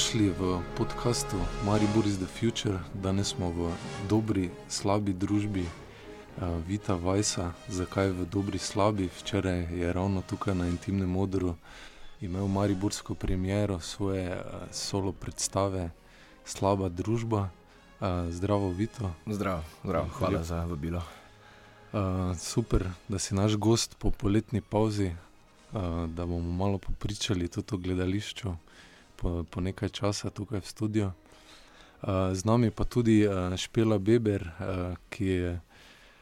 dobrodošli v podkastu Maribor is the Future. Danes smo v dobri, slabi družbi uh, Vita Vajsa. Zakaj v dobri, slabi? Včeraj je ravno tukaj na intimnem modru imel Mariborsko premiero svoje uh, solo predstave Slaba družba. Uh, zdravo, Vito. Zdravo, zdravo. hvala Lep. za vabilo. Uh, super, da si naš gost po poletni pauzi, uh, da bomo malo popričali tudi o gledališču po, po nekaj časa tukaj v studiu. Uh, z nami pa tudi uh, Špela Beber, uh, ki je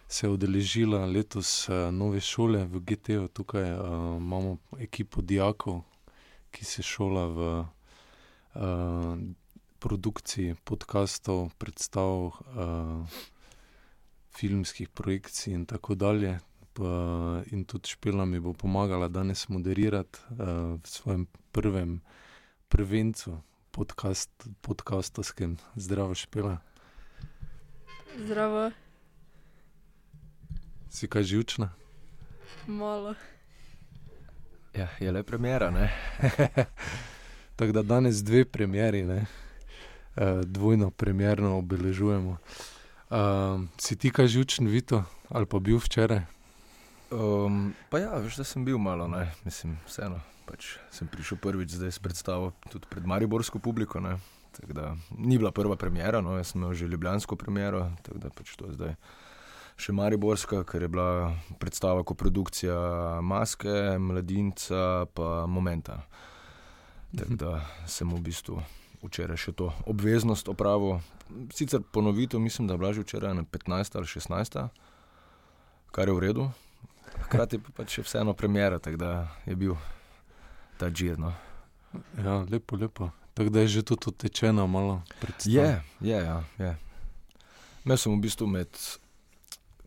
se odeležila letos uh, nove šole v GT-u. Tukaj imamo ekipo dijakov, ki se šola v produkciji podkastov, predstav, filmskih projekcij in tako dalje. In tudi Špela mi bo pomagala danes moderirati v svojem prvem prvencu, podcast, podcastovskem, zdravo špela. Zdravo. Si kaj živčna? Malo. Ja, je le premjera. Tako da danes dve premjeri, ne? Uh, dvojno premjerno obeležujemo. Uh, si ti kaj živčen, Vito, ali pa bil včeraj? Um, pa ja, veš, da sem bil malo, ne? mislim, vseeno pač sem prišel prvič zdaj s predstavo tudi pred Mariborsko publiko. Da, ni bila prva premjera, no, jaz sem imel že ljubljansko premjero, tako da pač to je zdaj še Mariborska, ker je bila predstava kot produkcija maske, mladinca in momenta. Tako da sem v bistvu včeraj še to obveznost opravil. Sicer ponovitev, mislim, da je bila že včeraj na 15 ali 16, kar je v redu. Hkrati pa pač je vseeno premjera, tako da je bil ta džir. No. Ja, lepo, lepo. Tako da je že tudi tečeno malo predstavljeno. Je, je, ja, je. Jaz sem v bistvu med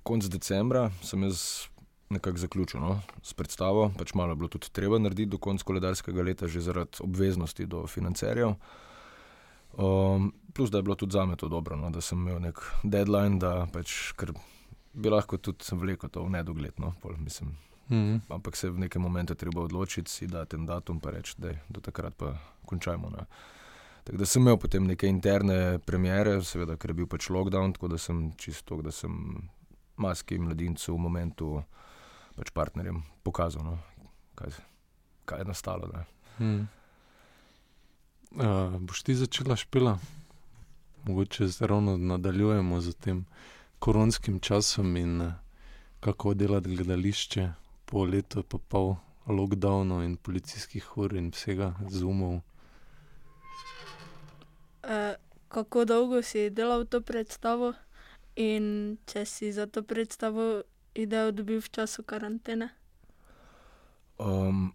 koncem decembra, sem jaz nekako zaključil no, s predstavo, pač malo je bilo tudi treba narediti do konca koledarskega leta, že zaradi obveznosti do financerjev. Um, plus, da je bilo tudi za me to dobro, no, da sem imel nek deadline, da pač, bi lahko tudi vlekel to v nedogled. No, pol, mislim, -hmm. Ampak se v nekem momentu treba odločiti, si da ten datum in reči, da do takrat pa končajmo. Ne. Tako da sem imel potem neke interne premjere, seveda, ker je bil pač lockdown, tako da sem čisto, da sem maski mladincev v momentu pač partnerjem pokazal, no, kaj, kaj je nastalo. Hmm. Uh, boš ti začela špila? Mogoče zelo nadaljujemo z tem koronskim časom in uh, kako delati gledališče po letu in pol lockdownu in policijskih ur in vsega zumov. Uh, kako dolgo si delal to predstavo in če si za to predstavo idejo dobil v času karantene? Um,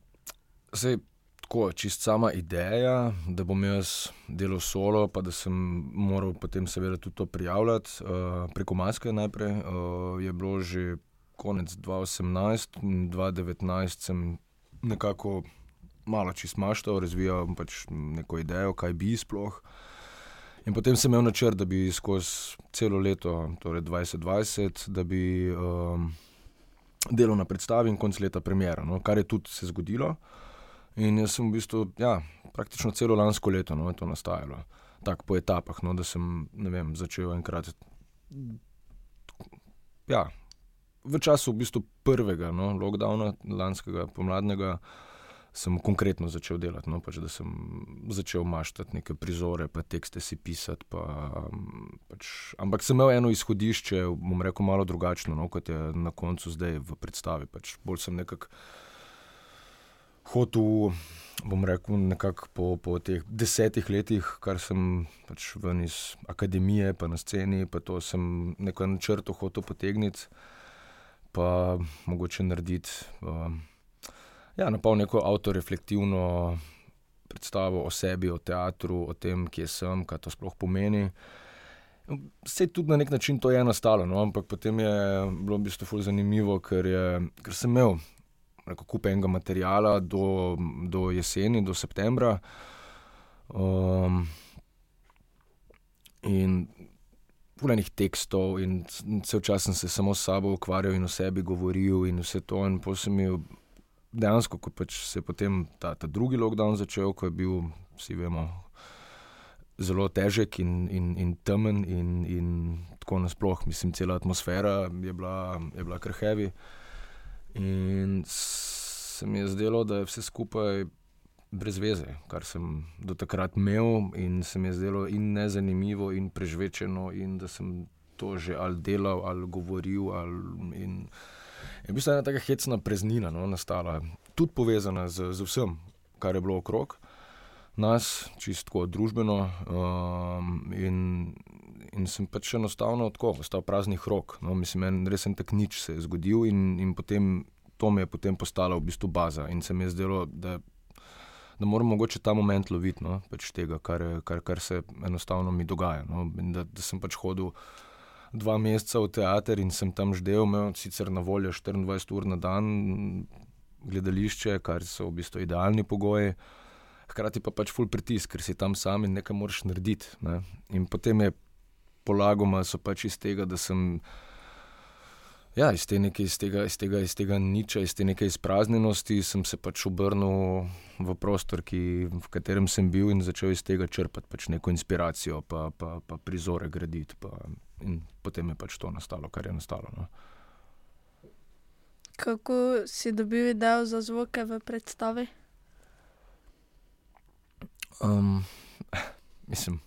zdaj, tako, čist sama ideja, da bom jaz delal solo, pa da sem moral potem seveda tudi to prijavljati uh, preko maske najprej, uh, je bilo že konec 2018 in 2019 sem nekako malo čist maštal, razvijal pač neko idejo, kaj bi sploh. In potem sem imel načrt, da bi skozi celo leto, torej 2020, da bi um, delal na predstavi in konc leta premjera, no, kar je tudi se zgodilo. In jaz sem v bistvu, ja, praktično celo lansko leto no, to nastajalo, tako po etapah, no, da sem vem, začel enkrat. Ja, v času v bistvu prvega no, lockdowna, lanskega pomladnega, sem konkretno začel delati. No, pač, da sem začel maštati neke prizore, pa tekste si pisati. Pa, pač, ampak sem imel eno izhodišče, bom rekel, malo drugačno, no, kot je na koncu zdaj v predstavi. Pač, bolj sem nekako hotel. Bom rekel, nekako po, po teh desetih letih, kar sem pač ven iz akademije, pa na sceni, pa to sem neko načrto hotel potegniti pa mogoče narediti uh, ja, na pol neko avtoreflektivno predstavo o sebi, o teatru, o tem, kje sem, kaj to sploh pomeni. Vse tudi na nek način to je nastalo, no? ampak potem je bilo v bistvu zelo zanimivo, ker, je, ker sem imel kup enega materijala do, do jeseni, do septembra. Um, in pulenih tekstov in vse čas sem se samo s sabo ukvarjal in o sebi govoril in vse to. In potem je dejansko, ko pač se je potem ta, ta drugi lockdown začel, ko je bil, vsi vemo, zelo težek in, in, in temen, in, in tako nasplošno, mislim, cela atmosfera je bila, je bila kar heavy. In se mi je zdelo, da je vse skupaj brez veze, kar sem do takrat imel, in se mi je zdelo in nezanimivo, in prežvečeno, in da sem to že ali delal, ali govoril. Ali in, je ena taka hecna preznina no, nastala, tudi povezana z, z vsem, kar je bilo okrog nas, čisto družbeno. Um, in, in sem pač enostavno tako, ostal praznih rok. No, mislim, en resen tak nič se je zgodil, in, in potem to mi je potem postala v bistvu baza. In se mi je zdelo, da, da moram mogoče ta moment loviti, no, pač tega, kar, kar, kar se enostavno mi dogaja. No, da, da sem pač hodil. Dva meseca v teater in sem tam ždel, imel sicer na voljo 24 ur na dan, gledališče, kar so v bistvu idealni pogoji, hkrati pa pač full pritisk, ker si tam sam in nekaj moraš narediti. Ne. In potem je polagoma so pač iz tega, da sem. Ja, iz, te neke, iz, tega, iz, tega, iz tega niča, iz te neke izpraznjenosti sem se pač obrnil v prostor, ki, v katerem sem bil in začel iz tega črpati pač neko inspiracijo, pa, pa, pa prizore graditi. Pa, in potem je pač to nastalo, kar je nastalo. No. Kako si dobil idejo za zvoke v predstavi? Um, mislim,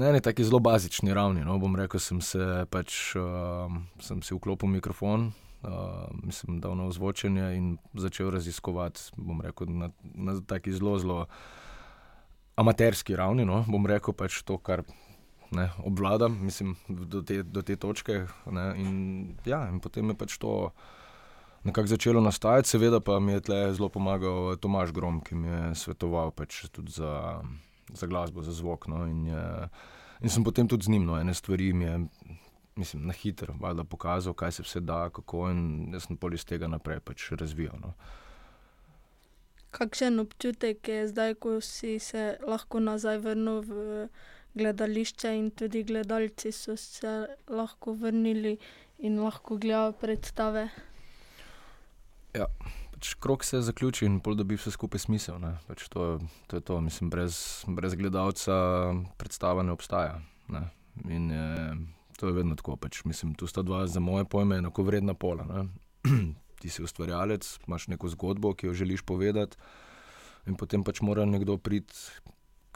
na eni taki zelo bazični ravni. No, bom rekel, sem se pač uh, sem si vklopil mikrofon, uh, mislim, dal na ozvočenje in začel raziskovati. Bom rekel, na, na taki zelo, zelo amaterski ravni. No, bom rekel pač to, kar. Ne, obvladam, mislim, do te, do te točke. Ne, in, ja, in potem je pač to nekako začelo nastajati, seveda pa mi je zelo pomagal Tomaž Grom, ki mi je svetoval pač tudi za za glasbo, za zvok. No, in, je, in sem potem tudi z njim, no, ene stvari mi je, mislim, na hitro, valjda pokazal, kaj se vse da, kako in jaz sem pol iz tega naprej pač razvijal. No. Kakšen občutek je zdaj, ko si se lahko nazaj vrnil v gledališče in tudi gledalci so se lahko vrnili in lahko gledajo predstave? Ja pač krok se zaključi in pol dobi vse skupaj smisel. Pač to, to je to, mislim, brez, brez gledalca predstava ne obstaja. Ne? In je, to je vedno tako. Pač, mislim, tu sta dva za moje pojme enako vredna pola. Ti si ustvarjalec, imaš neko zgodbo, ki jo želiš povedati, in potem pač mora nekdo priti,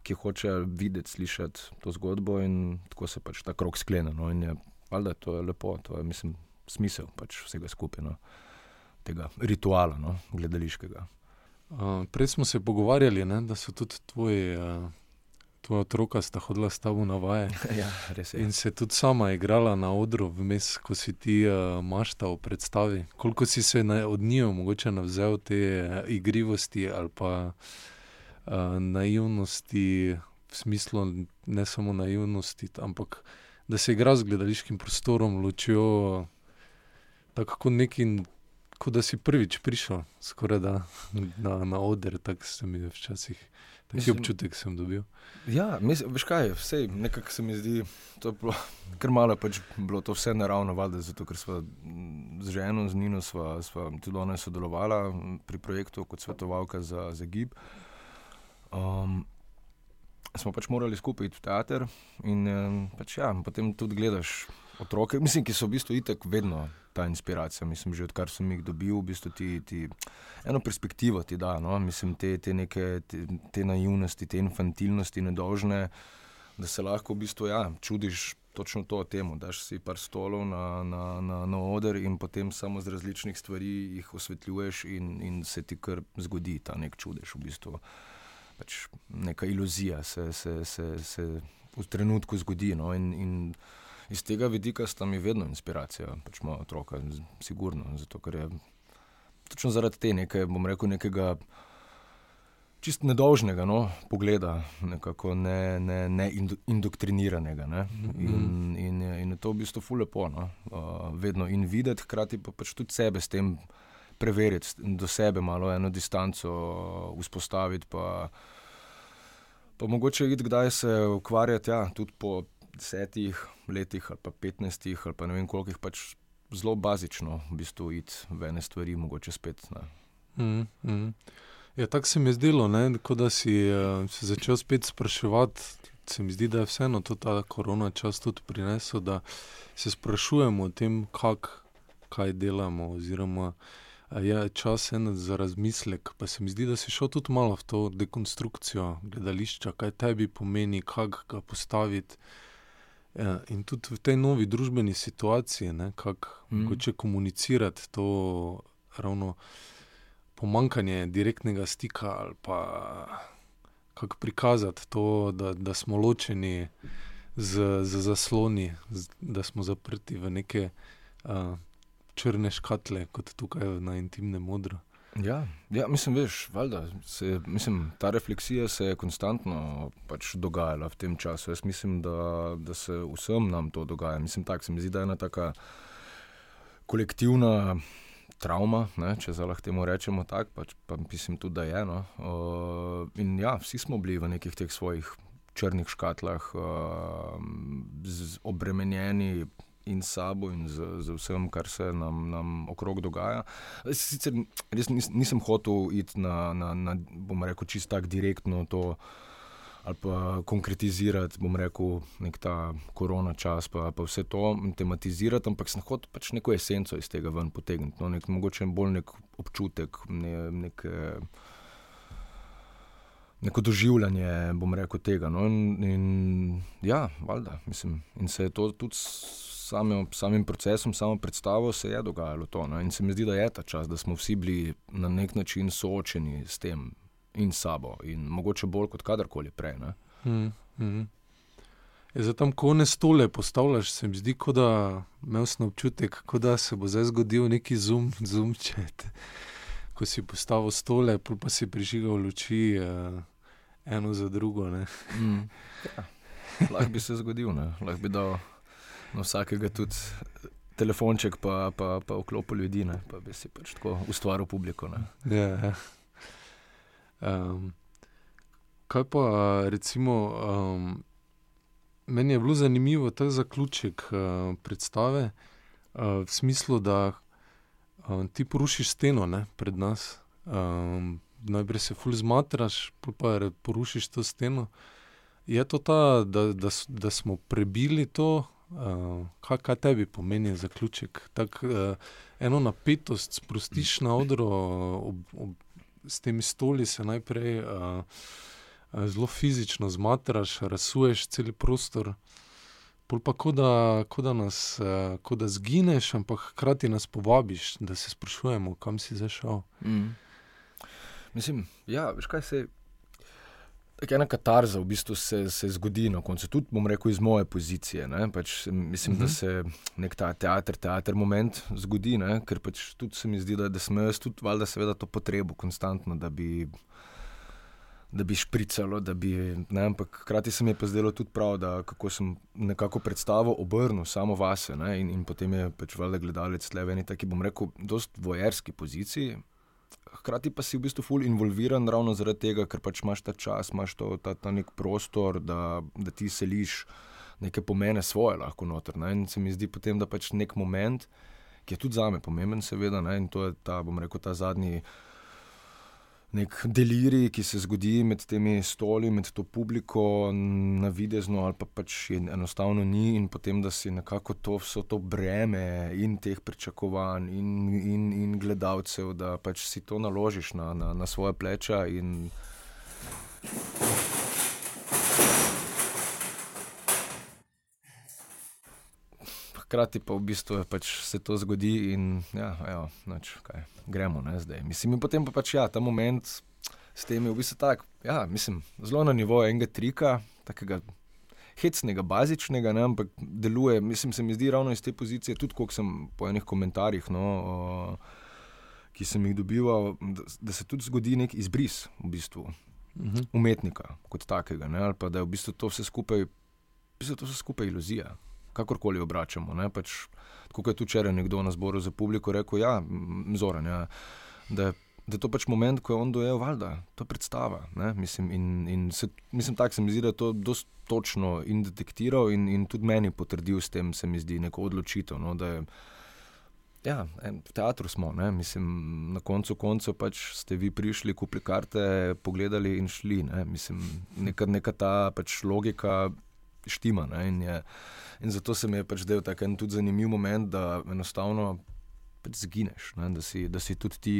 ki hoče videti, slišati to zgodbo, in tako se pač ta krok sklene. No? In je, valjda, to je lepo, to je, mislim, smisel pač vsega skupaj. No? Tega rituala, no, gledališkega. Uh, prej smo se pogovarjali, ne, da so tudi tvoji, uh, tvoja otroka sta hodila s tabo na vaje. ja, res je. In se tudi sama igrala na odru, vmes, ko si ti uh, mašta v predstavi. Koliko si se na, od njih mogoče navzel te uh, igrivosti ali pa uh, naivnosti, v smislu ne samo naivnosti, ampak da se igra z gledališkim prostorom, ločijo. Tako neki kot da si prvič prišel, skoraj da na, na oder, tako se mi je včasih. Taki občutek sem dobil. Ja, mislim, veš kaj, vse nekako se mi zdi, to je bilo, ker malo pač bilo to vse naravno, valjda, zato ker smo z ženo, z Nino, sva, sva tudi ona sodelovala pri projektu kot svetovalka za, za GIB. Um, smo pač morali skupaj iti v teater in pač ja, potem tudi gledaš otroke, mislim, ki so v bistvu itek vedno ta inspiracija. Mislim, že odkar sem jih dobil, v bistvu ti, ti eno perspektivo ti da, no? mislim, te, te neke te, te naivnosti, te infantilnosti, nedožne, da se lahko v bistvu ja, čudiš. Točno to o tem, da si par stolov na, na, na, na oder in potem samo z različnih stvari jih osvetljuješ, in, in se ti kar zgodi ta nek čudež. V bistvu pač neka iluzija se, se, se, se v trenutku zgodi. No? In, in iz tega vidika sta mi vedno inspiracija, pač moja otroka, sigurno. Zato, ker je točno zaradi te nekaj, bom rekel, nekega čist nedolžnega no, pogleda, nekako ne, ne, ne indoktriniranega. Ne? In, mhm. in, in je to v bistvu fulepo, no? uh, vedno in videti, hkrati pa pač tudi sebe s tem. Preveriti do sebe, malo eno distanco, vzpostaviti, pa, pa mogoče videti, kdaj se ukvarjati, ja, tudi po desetih letih ali pa petnajstih ali pa ne vem koliko, pač zelo bazično v bistvu iti v ene stvari, mogoče spet. Mm, mm. Ja, tako se mi je zdelo, kot da si uh, se začel spet spraševati se mi zdi, da je vseeno to ta korona čas tudi prinesel, da se sprašujemo o tem, kak, kaj delamo, oziroma je čas en za razmislek. Pa se mi zdi, da si šel tudi malo v to dekonstrukcijo gledališča, kaj tebi pomeni, kako ga postaviti. Ja, in tudi v tej novi družbeni situaciji, kako mm. če komunicirati to ravno pomankanje direktnega stika ali pa kako prikazati to, da, da smo ločeni z, z zasloni, z, da smo zaprti v neke uh, črne škatle, kot tukaj na intimnem modru. Ja, ja, mislim, veš, valjda, se, mislim, ta refleksija se je konstantno pač dogajala v tem času. Jaz mislim, da, da se vsem nam to dogaja. Mislim, tak, se mi zdi, da je ena taka kolektivna travma, ne, če lahko temu rečemo tako, pač, pa mislim tudi, da je eno. Uh, in ja, vsi smo bili v nekih teh svojih črnih škatlah, uh, obremenjeni in sabo, in z, z vsem, kar se nam, nam okrog dogaja. Sicer res nis, nisem hotel iti na, na, na bom rekel, čisto tako direktno to ali pa konkretizirati, bom rekel, nek ta korona čas, pa, pa vse to tematizirati, ampak sem hotel pač neko esenco iz tega ven potegniti. No, nek, mogoče bolj nek občutek, ne, nek, neko doživljanje, bom rekel, tega. No, in, in ja, valjda, mislim, in se je to tudi. Samim, samim procesom, samo predstavo se je dogajalo to. No? In se mi zdi, da je ta čas, da smo vsi bili na nek način soočeni s tem, in sabo, in mogoče bolj kot kadarkoli prej. Mm, mm. Za tam kone stole postavljaš, se mi zdi, kot da imaš občutek, da se bo zdaj zgodil neki zum, zum čet. Ko si postavil stole, pa si prižigal luči, uh, eno za drugo. Mm, ja. Lahko bi se zgodil, lahko bi dal na vsakega tudi telefonček, pa, pa, pa vklopil ljudi, ne? pa bi si pač tako ustvaril publiko. Ja, ja. Um, kaj pa, recimo, um, meni je bilo zanimivo ta zaključek uh, predstave, uh, v smislu, da um, ti porušiš steno ne, pred nas. Um, najprej se fulj zmatraš, pa porušiš to steno. Je to ta, da, da, da smo prebili to, uh, kaj, kaj tebi pomeni zaključek? Tak, uh, eno napetost sprostiš na odro, ob, ob, s temi stoli se najprej uh, zelo fizično zmatraš, razsuješ cel prostor. Pol pa, kot da, ko da, nas, uh, ko da zgineš, ampak hkrati nas povabiš, da se sprašujemo, kam si zašel. Mm. Mislim, ja, veš kaj se je. Ena katarza v bistvu se, se zgodi na koncu, tudi bom rekel iz moje pozicije. Pač, mislim, uh -huh. da mhm. se nek ta teater, teater moment zgodi, ne? ker pač tudi se mi zdi, da, da sem jaz tudi valjda seveda to potrebo konstantno, da bi, da bi špricalo, da bi, ne? ampak hkrati se mi je pa zdelo tudi prav, da kako sem nekako predstavo obrnil samo vase ne? in, in potem je pač valjda gledalec tle v eni taki, bom rekel, dost vojerski poziciji hkrati pa si v bistvu ful involviran ravno zaradi tega, ker pač imaš ta čas, imaš to, ta, ta nek prostor, da, da ti seliš neke pomene svoje lahko noter. Ne? In se mi zdi potem, da pač nek moment, ki je tudi za me pomemben, seveda, ne? in to je ta, bom rekel, ta zadnji nek delirij, ki se zgodi med temi stoli, med to publiko, na videzno ali pa pač enostavno ni, in potem, da si nekako to vso to breme in teh pričakovanj in, in, in gledalcev, da pač si to naložiš na, na, na svoje pleča. Hkrati pa v bistvu pač se to zgodi, in ja, evo, nač, kaj, gremo ne, zdaj. Mislim, in potem pa pač ja, ta moment s tem je v bistvu tak, ja, mislim, zelo na nivoju enega trika, takega hecnega, bazičnega, ne, ampak deluje. Mislim, se mi zdi ravno iz te pozicije, tudi ko sem po enih komentarjih. No, o, Ki sem jih dobival, da, da se tudi zgodi nek izbris v bistvu, uh mhm. -huh. umetnika kot takega, ne? ali pa da je v bistvu to vse skupaj, v bistvu to vse skupaj iluzija kakorkoli obračamo. Pač, kot je tu včeraj nekdo na zboru za publiko rekel, ja, Zoran, ja, da, da je to pač moment, ko je on dojel, valjda, to predstava. Mislim, in, in se, mislim, tako se mi zdi, da je to dosti točno in detektiral in, in tudi meni potrdil s tem, se mi zdi, neko odločitev. No, da je Ja, v teatru smo, Mislim, na koncu koncev pač ste vi prišli, kupili karte, pogledali in šli. Ne? Mislim, neka, neka ta pač logika štima. In, je, in zato se mi je pač zdel tako en tudi zanimiv moment, da enostavno pač zgineš, da si, da si tudi ti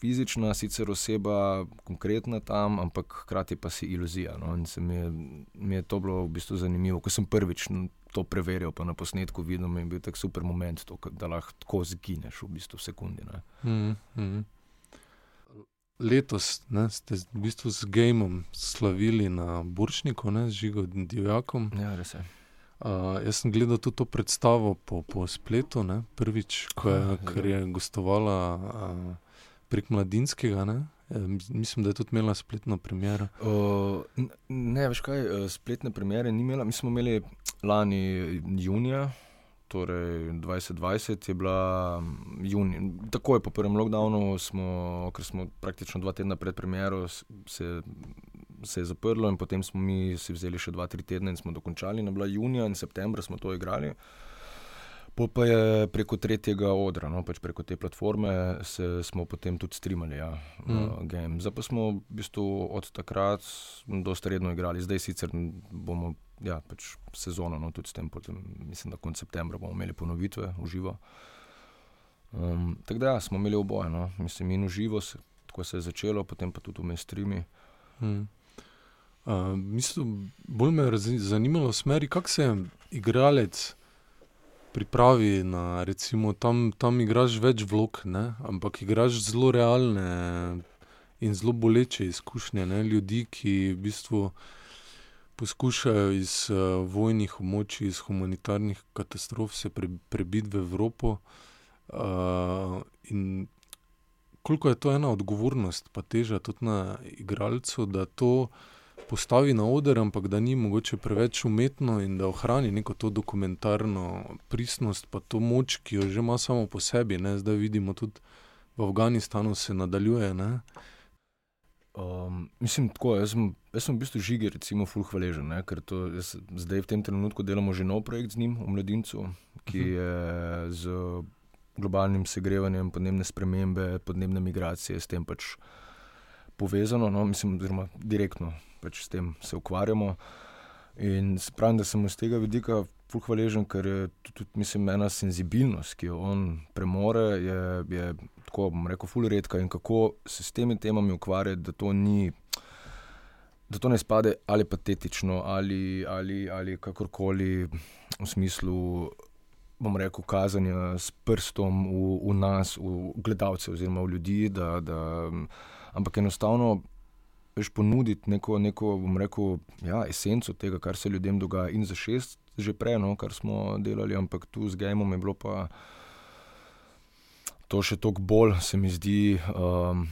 fizična, sicer oseba, konkretna tam, ampak hkrati pa si iluzija. No? In se mi je, mi je to bilo v bistvu zanimivo, ko sem prvič to preveril, pa na posnetku videl, da je bil tak super moment, to, da lahko tako zgineš v bistvu v sekundi. Mm -hmm. Letos ne, ste v bistvu z Gameom slavili na Buršniku, z Žigo Divjakom. Ja, res je. Uh, jaz sem gledal tudi to predstavo po, po spletu, ne, prvič, ko je, ah, je gostovala uh, prek Mladinskega. Ne? E, mislim, da je tudi imela spletno premjero. Uh, ne, veš kaj, e, spletne premjere ni imela. Mi smo imeli lani junija, torej 2020 je bila junija. Takoj po prvem lockdownu, smo, ker smo praktično dva tedna pred premjero se. Se je zaprlo, in potem smo mi si vzeli še dva, tri tedne in smo dokončali. Na bila junija in septembra smo to igrali. Uh, Po pa je preko tretjega odra, no, pač preko te platforme, se, smo potem tudi streamali ja, mm. game. Zdaj pa smo v bistvu od takrat dosta redno igrali, zdaj sicer bomo ja, pač sezono, no, tudi s tem, potem, mislim, da konec septembra bomo imeli ponovitve v živo. Um, tako da ja, smo imeli oboje, no, mislim, in v živo, se, tako se je začelo, potem pa tudi v mainstreami. Mm. Uh, mislim, bolj me je zanimalo, kako se igralec pripravi na, recimo, tam, tam igraš več vlog, ne? ampak igraš zelo realne in zelo boleče izkušnje ne? ljudi, ki v bistvu poskušajo iz uh, vojnih območij, iz humanitarnih katastrof se pre, prebiti v Evropo. Uh, in koliko je to ena odgovornost, pa teža tudi na igralcu, da to postavi na oder, ampak da ni mogoče preveč umetno in da ohrani neko to dokumentarno pristnost, pa to moč, ki jo že ima samo po sebi. Ne? Zdaj vidimo tudi v Afganistanu se nadaljuje. Um, mislim, tako, jaz, sem, jaz sem v bistvu žigi, recimo, fulh hvaležen, ne? ker to, jaz, zdaj v tem trenutku delamo že nov projekt z njim, v Mladincu, ki uh -huh. je z globalnim segrevanjem, podnebne spremembe, podnebne migracije, s tem pač povezano, no? mislim, oziroma direktno pač s tem se ukvarjamo. In pravim, da sem z tega vidika hvaležen, ker je tudi, mislim, ena senzibilnost, ki jo on premore, je, je tako, bom rekel, ful redka in kako se s temi temami ukvarjati, da to ni. Da to ne spade ali patetično, ali, ali, ali kakorkoli v smislu, bom rekel, kazanja s prstom v, v nas, v gledalce, oziroma v ljudi, da, da, ampak enostavno veš, ponuditi neko, neko rekel, ja, esenco tega, kar se ljudem dogaja. In za šest, že prej, no, kar smo delali, ampak tu z Gejmom je bilo pa to še toliko bolj, se mi zdi. Um,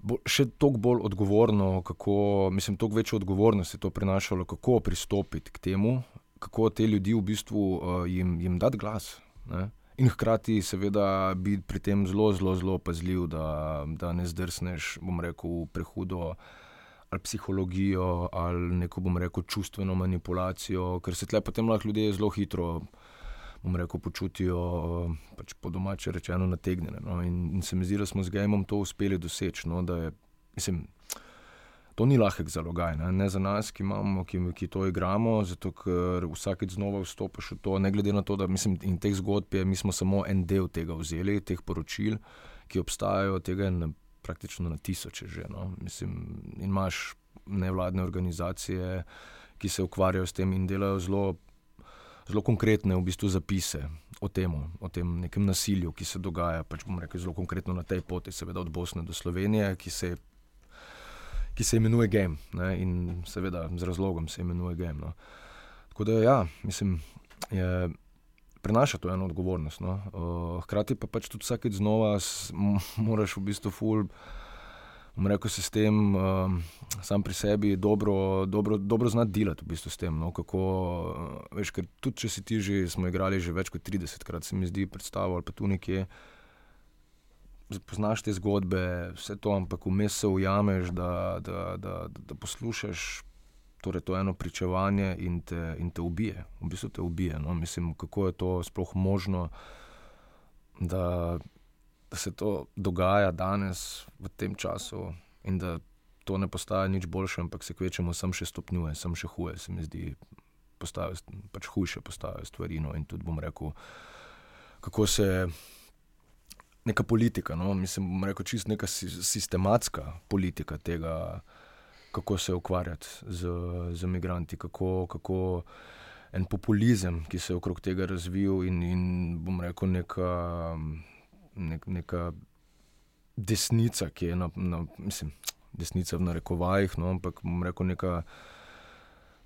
Bo, še toliko bolj odgovorno, kako, mislim, toliko večjo odgovornost je to prinašalo, kako pristopiti k temu, kako te ljudi v bistvu uh, jim, jim dati glas. Ne? In hkrati, seveda, biti pri tem zelo, zelo, zelo pazljiv, da, da ne zdrsneš, bom rekel, prehudo ali psihologijo ali neko, bom rekel, čustveno manipulacijo, ker se tle potem lahko ljudje zelo hitro, bom rekel, počutijo, pač po domače rečeno, nategnjene. No? In, in se mi zdi, da smo z Gejmom to uspeli doseči. No? Mislim, to ni lahek zalogaj, ne? ne za nas, ki, imamo, ki, ki to igramo, zato ker vsakeč znova vstopiš v to. Ne glede na to, da mislim, in teh zgodb je, mi smo samo en del tega vzeli, teh poročil, ki obstajajo, tega je na, praktično na tisoče že. No? Mislim, in imaš nevladne organizacije, ki se ukvarjajo s tem in delajo zelo. Zelo konkretne v bistvu zapise o tem, o tem nekem nasilju, ki se dogaja, pač bomo rekli zelo konkretno na tej poti, seveda od Bosne do Slovenije, ki se ki se imenuje Game ne, in seveda z razlogom se imenuje Game. No. Tako da, ja, mislim, je, prenaša to eno odgovornost. No. Uh, hkrati pa pač tudi vsakeč znova moraš v bistvu ful. Mreko se s tem, um, sam pri sebi, dobro, dobro, dobro znati delati v bistvu s tem. No, kako, uh, veš, ker tudi če si ti že, smo igrali že več kot 30 krat, se mi zdi, predstavo ali pa tu nekje. Uh, poznaš te zgodbe, vse to, ampak vmes se ujameš, da, da, da, da, da poslušaš torej to eno pričevanje in te, in te ubije, v bistvu te ubije. No? Mislim, kako je to sploh možno, da, da se to dogaja danes, v tem času, in da to ne postaja nič boljše, ampak se kvečemo, sem še stopnjuje, sem še huje, se mi zdi, postajajo, pač hujše postajajo stvari. No? In tudi bom rekel, kako se. Neka politika, no? mislim, da je čisto neka sistematska politika tega, kako se ukvarjati z, z imigranti, kako, kako en populizem, ki se je okrog tega razvil, in, in bom rekel, neka, nek, neka desnica, ki je na, na mislim, desnica v narekovajih, no, ampak bom rekel, neka.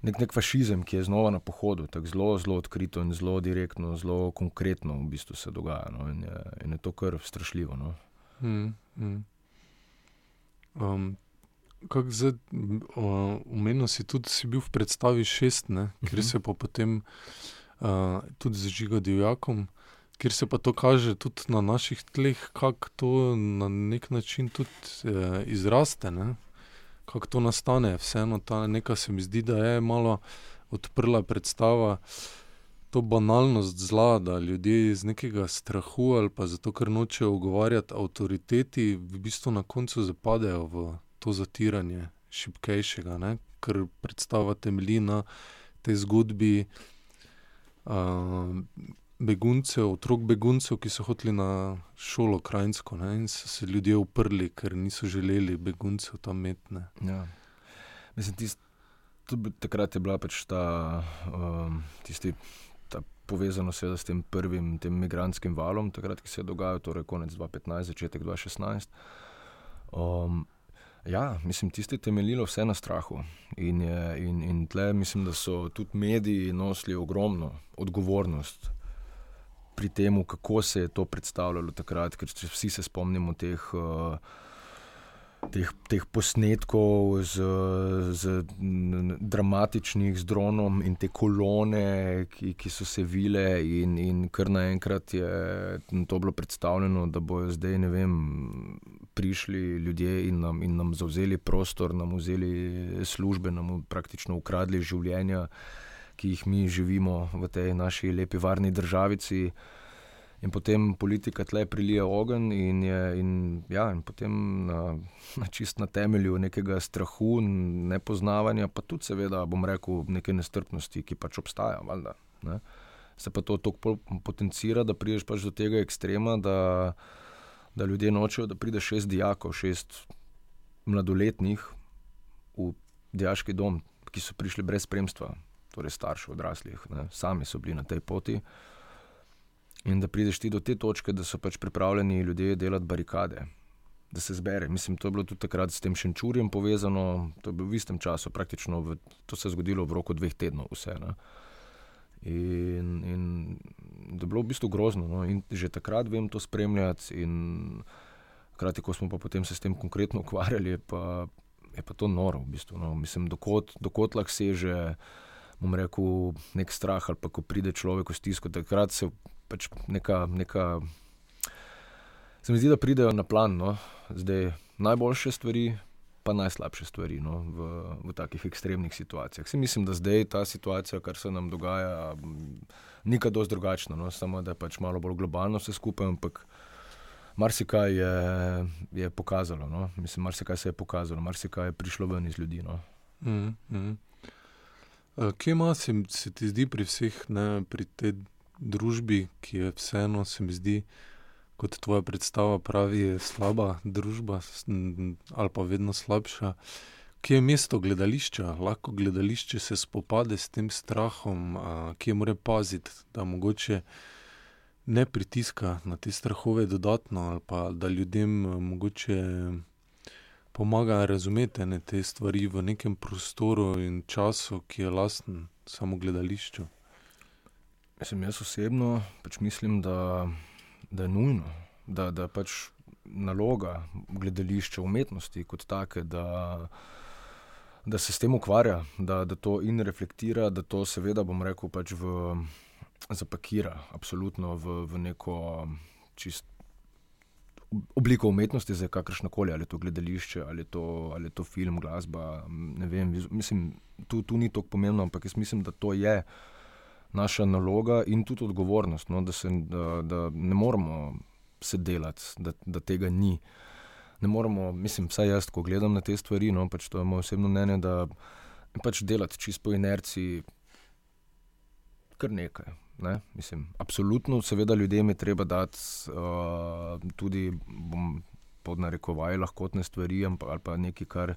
Nek, nek fašizem, ki je znova na pohodu, tako zelo, zelo odkrito in zelo direktno, zelo konkretno v bistvu se dogaja. No, in, je, in je to kar strašljivo. No. Mm, mm. Um, Umenil si tudi, da si bil v predstavi šest, ne, kjer mhm. se pa potem uh, tudi zažiga divjakom, kjer se pa to kaže tudi na naših tleh, kako to na nek način tudi uh, izraste, kako to nastane. Vseeno ta nekaj se mi zdi, da je malo odprla predstava. To banalnost zla, da ljudje iz nekega strahu ali pa zato, ker nočejo ogovarjati avtoriteti, v bistvu na koncu zapadejo v to zatiranje šipkejšega, ne? ker predstava temelji na tej zgodbi uh, beguncev, otrok beguncev, ki so hoteli na šolo krajinsko ne? in so se ljudje uprli, ker niso želeli beguncev tam metne. Ja. Mislim, tist, tudi takrat je bila pač ta, um, tisti, ta povezano s tem prvim tem migranskim valom, takrat, ki se je dogajal, torej konec 2015, začetek 2016. Um, Ja, mislim, tisti temeljilo vse na strahu. In, je, in, in tle mislim, da so tudi mediji nosili ogromno odgovornost pri tem, kako se je to predstavljalo takrat, ker vsi se spomnimo teh. Uh, teh, teh posnetkov z, z dramatičnih z dronom in te kolone, ki, ki so se vile, in, in kar naenkrat je to bilo predstavljeno, da bodo zdaj vem, prišli ljudje in nam, in nam zauzeli prostor, nam vzeli službe, nam praktično ukradli življenja, ki jih mi živimo v tej naši lepi, varni državici in potem politika tle prilije ogenj, in, je, in, ja, in potem na, na čist na temelju nekega strahu, nepoznavanja, pa tudi, seveda, bom rekel, neke nestrpnosti, ki pač obstaja. Valjda, ne? Se pa to tako potencira, da prideš pač do tega ekstrema, da, da ljudje nočejo, da pride šest dijakov, šest mladoletnih v dijaški dom, ki so prišli brez spremstva, torej staršev, odraslih, ne? sami so bili na tej poti. In da prideš ti do te točke, da so pač pripravljeni ljudje delati barikade, da se zbere. Mislim, to je bilo tudi takrat s tem šenčurjem povezano, to je bilo v istem času, praktično v, to se je zgodilo v roku dveh tednov, vse. Ne? In, in da je bilo v bistvu grozno. No? In že takrat vem to spremljati, in hkrati, ko smo pa potem se s tem konkretno ukvarjali, je pa, je pa to noro. V bistvu, no? Mislim, dokot, dokot lahko seže, bom rekel, nek strah ali pa ko pride človek v stisko, takrat se pač neka, neka. Se mi zdi, da pridejo na plan, no? zdaj najboljše stvari, pa najslabše stvari no? v, v takih ekstremnih situacijah. Se mislim, da zdaj ta situacija, kar se nam dogaja, ni kaj dosti drugačna, no? samo da je pač malo bolj globalno vse skupaj, ampak marsikaj je, je pokazalo. No? Mislim, marsikaj se je pokazalo, marsikaj je prišlo ven iz ljudi. No? Mm, mm. Kje ima se, se ti zdi pri vseh, ne, pri tej družbi, ki je vseeno, se mi zdi, kot tvoja predstava pravi, je slaba družba ali pa vedno slabša. Kje je mesto gledališča? Lahko gledališče se spopade s tem strahom, ki mora paziti, da mogoče ne pritiska na te strahove dodatno, ali pa da ljudem mogoče pomaga razumeti ne, te stvari v nekem prostoru in času, ki je lasten samo gledališču. Mislim, jaz osebno pač mislim, da, da je nujno, da je pač naloga gledališča umetnosti kot take, da, da se s tem ukvarja, da, da to in reflektira, da to seveda, bom rekel, pač v, zapakira absolutno v, v neko čist obliko umetnosti, za kakršno koli, ali je to gledališče, ali je to, ali je to film, glasba. Vem, mislim, tu, tu ni tako pomembno, ampak jaz mislim, da to je naša naloga in tudi odgovornost, no, da, se, da, da ne moramo se delati, da, da tega ni. Ne moramo, mislim, vsaj jaz, ko gledam na te stvari, no, pač to je moje osebno mnenje, da pač delati čisto po inerciji, kar nekaj. Ne? Mislim, absolutno, seveda, ljudem je treba dati uh, tudi, bom podnarekoval, lahkotne stvari ali pa nekaj, kar,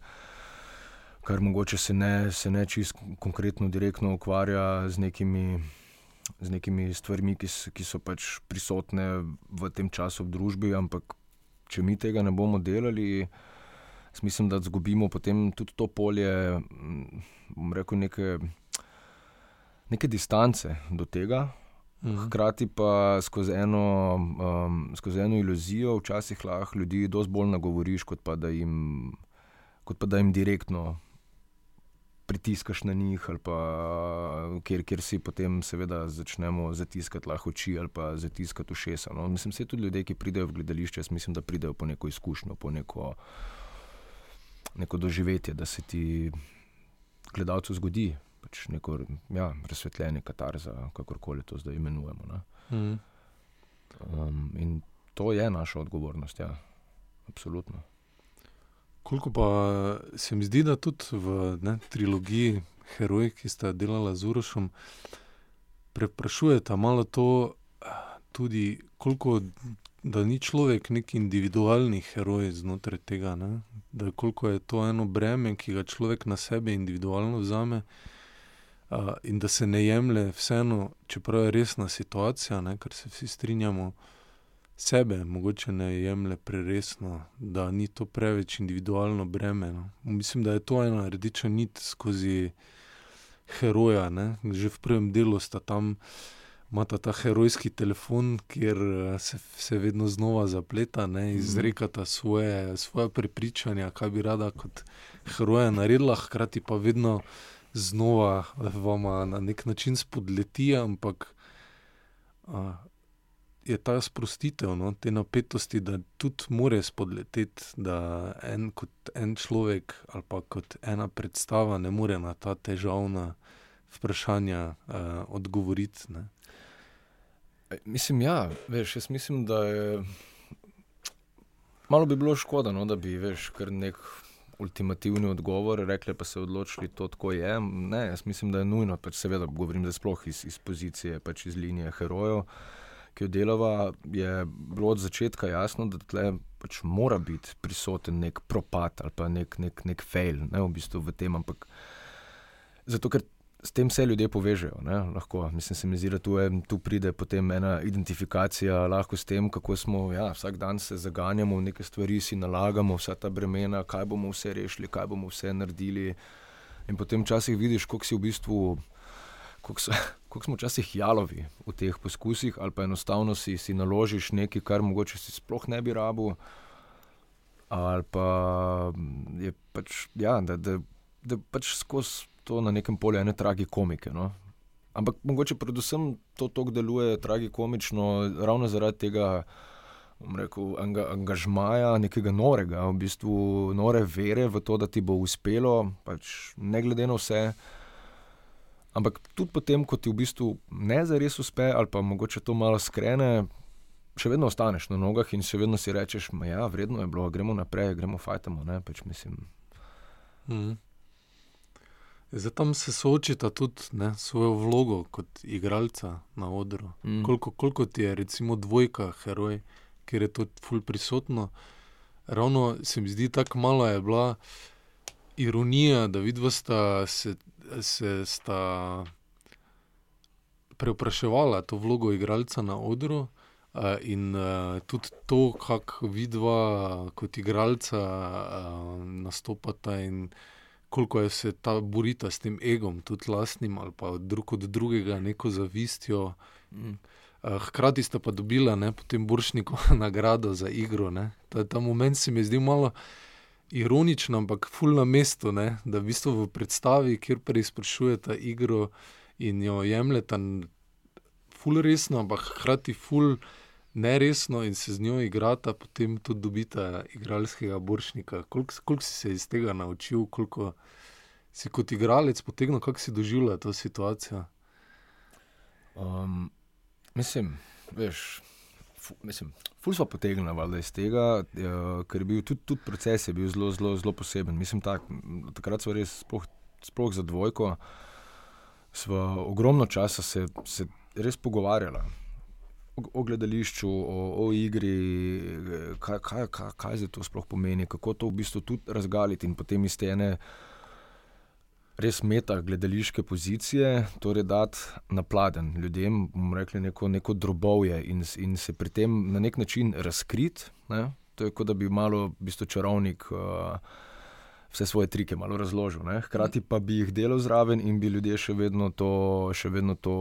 kar mogoče se ne, se ne čisto konkretno, direktno ukvarja z nekimi, z nekimi stvarmi, ki, ki so pač prisotne v tem času v družbi. Ampak, če mi tega ne bomo delali, mislim, da izgubimo potem tudi to polje, bom rekel, nekaj neke distance do tega, mhm. hkrati pa skozi eno, um, skozi eno iluzijo, včasih lahko ljudi dosti bolj nagovoriš, kot pa da jim, kot pa da jim direktno. Pritiskaš na njih, ali pa kjer, kjer si potem, seveda, začnemo zatiskati oči ali pa zatiskati ušesa. No? Mislim, da tudi ljudje, ki pridejo v gledališče, mislim, da pridejo po neko izkušnjo, po neko, neko doživetje, da se ti gledalcu zgodi pač neko ja, razsvetljenje katarza, kakorkoli to zdaj imenujemo. Mm. Um, in to je naša odgovornost, ja, absolutno. Koliko pa se mi zdi, da tudi v ne, trilogiji Heroj, ki sta delala z Urošom, preprašujete malo to, tudi koliko. Da ni človek nek individualni heroj znotraj tega, ne? da koliko je to eno breme, ki ga človek na sebe individualno vzame, uh, uh, in da se ne jemlje, vseeno, čeprav je resna situacija, ne, ker se vsi strinjamo, sebe mogoče ne jemlje preresno, da ni to preveč individualno breme. No. Mislim, da je to ena rdeča nit skozi heroja. Ne. Že v prvem delu sta tam. Mata ta herojski telefon, kjer se, se vedno znova zapleta, ne, mhm. izrekata svoje, svoje prepričanja, kaj bi rada kot heroja naredila, hkrati pa vedno znova vam na nek način spodleti, ampak a, je ta sprostitev no, te napetosti, da tudi more spodleteti, da en kot en človek ali pa kot ena predstava ne more na ta težavna vprašanja a, odgovoriti. Ne. Mislim, ja, veš, jaz mislim, da je. Malo bi bilo škoda, no, da bi, veš, kar nek ultimativni odgovor, rekli pa se odločili, to tako je. Ne, jaz mislim, da je nujno, pač seveda govorim, da sploh iz, iz pozicije, pač iz linije herojev, ki jo delava, je bilo od začetka jasno, da tle pač mora biti prisoten nek propad ali pa nek, nek, nek fail ne, v, bistvu v tem. Ampak zato, ker s tem vse ljudje povežejo. Lahko, mislim, se mi zdi, da tu, je, tu pride potem ena identifikacija lahko s tem, kako smo ja, vsak dan se zaganjamo v neke stvari, si nalagamo vsa ta bremena, kaj bomo vse rešili, kaj bomo vse naredili. In potem včasih vidiš, kako si v bistvu. Kako smo včasih jalovi v teh poskusih, ali pa enostavno si, si naložiš nekaj, kar mogoče si sploh ne bi rabil, ali pa je pač, ja, da, da, da pač skozi to na nekem polju ene tragikomike. No? Ampak mogoče predvsem to tako deluje tragikomično, ravno zaradi tega. Rekel, anga, angažmaja, nekega norega, v bistvu nore vere v to, da ti bo uspelo, pač ne glede na vse. Ampak tudi potem, ko ti v bistvu ne zares uspe, ali pa mogoče to malo skrene, še vedno ostaneš na nogah in še vedno si rečeš, da ja, vredno je bilo, gremo naprej, gremo fajtamo. Pač mislim. Mm. Zdaj tam se soočita tudi ne, svojo vlogo kot igralca na odru. Mm. Koliko, koliko ti je, recimo, dvojka, heroj, ker je to fulj prisotno. Ravno se mi zdi, tako malo je bila ironija, da vidva sta se, se sta preopraševala to vlogo igralca na odru. Uh, in uh, tudi to, kako vidva kot igralca uh, nastopata, in uh, koliko je se ta borita s tem egom, tudi lastnim ali pa drug od drugega, neko zavistjo. Mm. Eh, hkrati sta pa dobila ne, potem Buršnikov nagrado za igro. Ta, ta moment se mi zdi malo ironičen, ampak ful na mestu, ne, da v bistvu v predstavi, kjer preizprašujete igro in jo jemljete ful resno, ampak hkrati ful neresno in se z njo igrata, potem tudi dobita igralskega boršnika. Koliko, koliko si se iz tega naučil, koliko si kot igralec potegnil, kako si doživljal to situacijo? Um, mislim, veš. Mislim, ful smo potegnili iz tega, uh, ker je bil tudi, tudi proces je bil zelo, zelo, zelo poseben. Mislim, tak, takrat smo res, sploh, sploh za dvojko, smo ogromno časa se, se res pogovarjali o, o gledališču, o, o igri, kaj, kaj, kaj, kaj za to sploh pomeni, kako to v bistvu tudi razgaliti in potem iz te ene res meta gledališke pozicije, torej dati na pladen ljudem, bomo rekli, neko, neko drobovje in, in se pri tem na nek način razkriti. Ne? To je kot da bi malo, v bistvu, čarovnik. Uh, Vse svoje trike malo razložil, ne? hkrati pa bi jih delal zraven, in bi ljudje še vedno to, še vedno to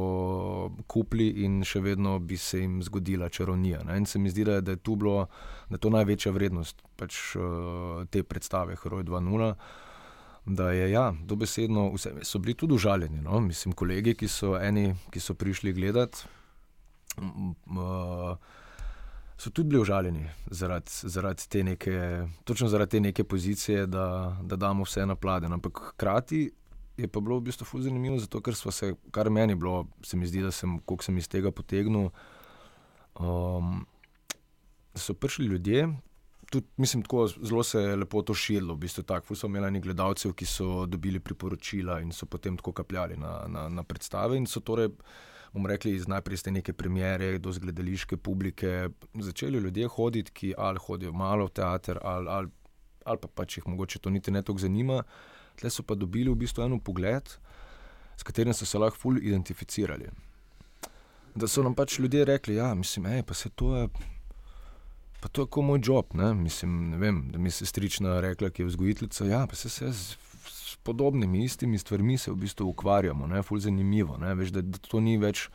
kupili, in še vedno bi se jim zgodila čarovnija. Ne? In se mi zdi, da je, to, bilo, da je to največja vrednost pač, uh, te predstave, Hroj 2.0 da je ja, dobesedno, vse, so bili tudi užaljeni. No? Mislim, kolegi, ki so, eni, ki so prišli gledati, uh, so tudi bili užaljeni zaradi, zaradi te neke, točno zaradi te neke pozicije, da, da damo vse na pladen. Ampak hkrati je pa bilo v bistvu zelo zanimivo, zato ker smo se, kar meni bilo, se mi zdi, da sem, koliko sem iz tega potegnil. Um, so prišli ljudje, tudi, mislim, tako zelo se je lepo to širilo. V bistvu tako so imeli nekaj gledalcev, ki so dobili priporočila in so potem tako kapljali na, na, na predstave. In so torej, bomo rekli, iz najprej te neke premjere do zgledališke publike začeli ljudje hoditi, ki ali hodijo malo v teater, ali, ali, ali pa pač jih mogoče to niti ne toliko zanima. Tle so pa dobili v bistvu eno pogled, s katerim so se lahko fully identificirali. Da so nam pač ljudje rekli, ja, je to. Je, Pa to je kot moj job. Ne? Mislim, ne vem, da mi se strična rekla, ki je vzgojiteljica. Ja, pa se, se z, z podobnimi, istimi stvarmi se v bistvu ukvarjamo, ne? ful zanimivo. Ne? Veš, da, da to ni več,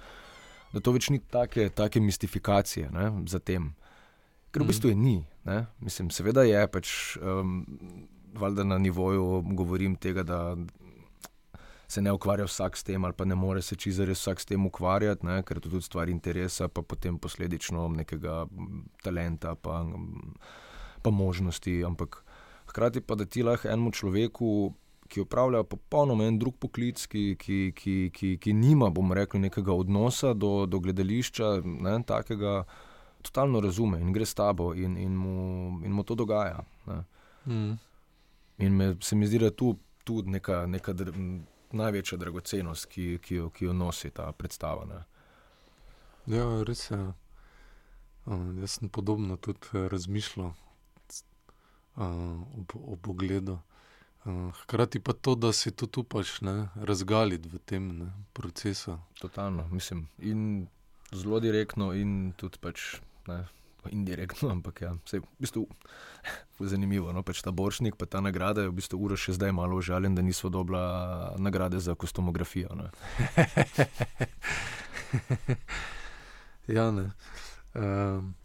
da to več ni take, take mistifikacije ne? za tem. Ker v bistvu je ni. Ne? Mislim, seveda je pač. Um, Valjda na nivoju govorim tega, da, se ne ukvarja vsak s tem, ali pa ne more se čisto res vsak s tem ukvarjati, ne, ker je to tudi stvar interesa, pa potem posledično nekega talenta, pa, pa možnosti. Ampak hkrati pa da ti lahko enemu človeku. Ki upravljajo popolnoma en drug poklic, ki, ki, ki, ki, ki nima, bomo rekli, nekega odnosa do, do gledališča, ne, takega, totalno razume in gre s tabo, in, in, mu, in mu to dogaja. Mm. In me, se mi zdi, da tu, tu neka, neka največja dragocenost, ki, ki, jo, ki jo nosi ta predstava. Ne. Ja, res je. Uh, jaz sem podobno tudi uh, razmišljal uh, o pogledu. Uh, hkrati pa to, da si tudi upaš razgaliti v tem ne, procesu. Totalno, mislim. In zelo direktno, in tudi pač. Ne, indirektno, ampak ja, vse je v bistvu zanimivo. No? Pač ta boršnik, pa ta nagrada je v bistvu ura še zdaj malo užaljen, da nismo dobila nagrade za kostomografijo. ja, ne. Um,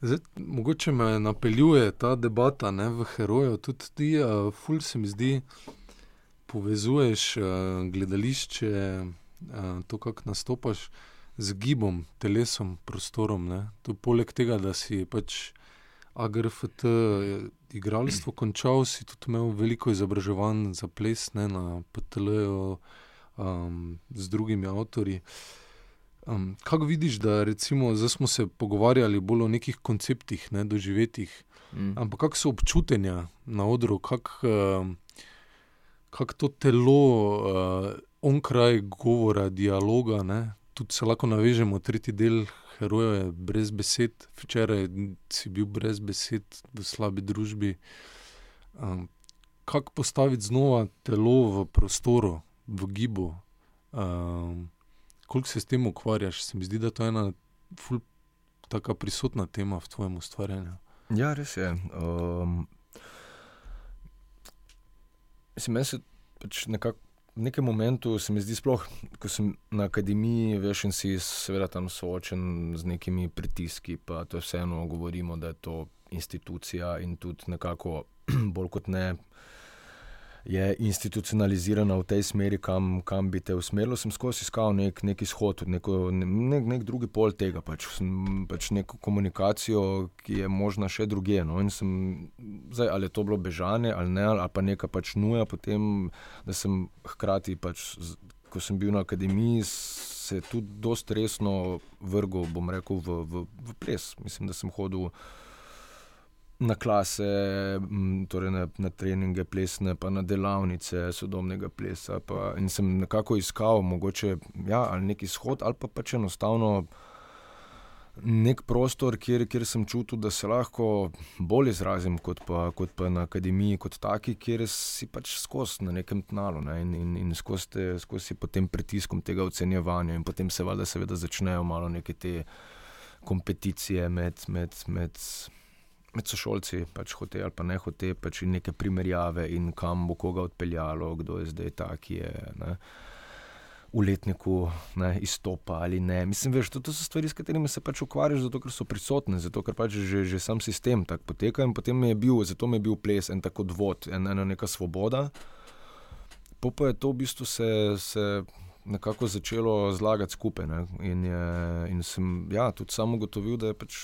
zdaj, mogoče me napeljuje ta debata ne, v heroju, tudi ti, uh, ful se mi zdi, povezuješ uh, gledališče, uh, to, kako nastopaš z gibom, telesom, prostorom. To, poleg tega, da si pač AGRFT igralstvo končal, si tudi imel veliko izobraževanj za ples ne, na PTL-ju um, z drugimi avtori. Um, kako vidiš, da recimo, smo se pogovarjali bolj o nekih konceptih, ne, doživetih, mm. ampak kakšne so občutenja na odru, kako uh, kak to telo uh, onkraj govora, dialoga, ne, tudi se lahko navežemo, tretji del heroja je brez besed, včeraj si bil brez besed v slabi družbi. Um, kako postaviti znova telo v prostoru, v gibu? Um, koliko se s tem ukvarjaš? Se mi zdi, da to je ena ful, taka prisotna tema v tvojem ustvarjanju. Ja, res je. Um, mislim, da se pač nekako v nekem momentu se mi zdi, sploh, ko sem na akademiji, veš, in si seveda tam soočen z nekimi pritiski, pa to vseeno govorimo, da je to institucija in tudi nekako bolj kot ne. Je institucionalizirana v tej smeri, kam, kam bi te usmerilo. Sem skozi iskal nek, nek izhod, neko, nek, nek drugi pol tega, pač, pač neko komunikacijo, ki je možna še druge. No? Sem, zdaj, ali je to bilo bežanje ali ne, ali pa neka pač nuja, potem, da sem hkrati, pač, ko sem bil na akademiji, se tudi dosta resno vrgel, bom rekel, v, v, v ples. Mislim, da sem hodil na klase, torej na, na treninge plesne, pa na delavnice sodobnega plesa. Pa, in sem nekako iskal, mogoče ja, ali neki izhod, ali pa pač enostavno nek prostor, kjer, kjer sem čutil, da se lahko bolj izrazim kot pa, kot pa na akademiji, kot taki, kjer si pač skozi na nekem tnalu ne, in, in, in skozi, skozi pod tem pritiskom tega ocenjevanja, in potem se valjda seveda začnejo malo neke te kompeticije med. med, med med sošolci, pač hote ali pa ne hote, pač in neke primerjave, in kam bo koga odpeljalo, kdo je zdaj ta, ki je ne, v letniku ne, izstopa ali ne. Mislim, veš, to, to so stvari, s katerimi se pač ukvarjaš, zato ker so prisotne, zato ker pač že, že sam sistem tako poteka in potem je bil, zato mi je bil ples en tako dvod, en, ena neka svoboda. Po pa je to v bistvu se. se Nekako začelo zlagati skupaj. In, je, in sem ja, tudi sam ugotovil, da je pač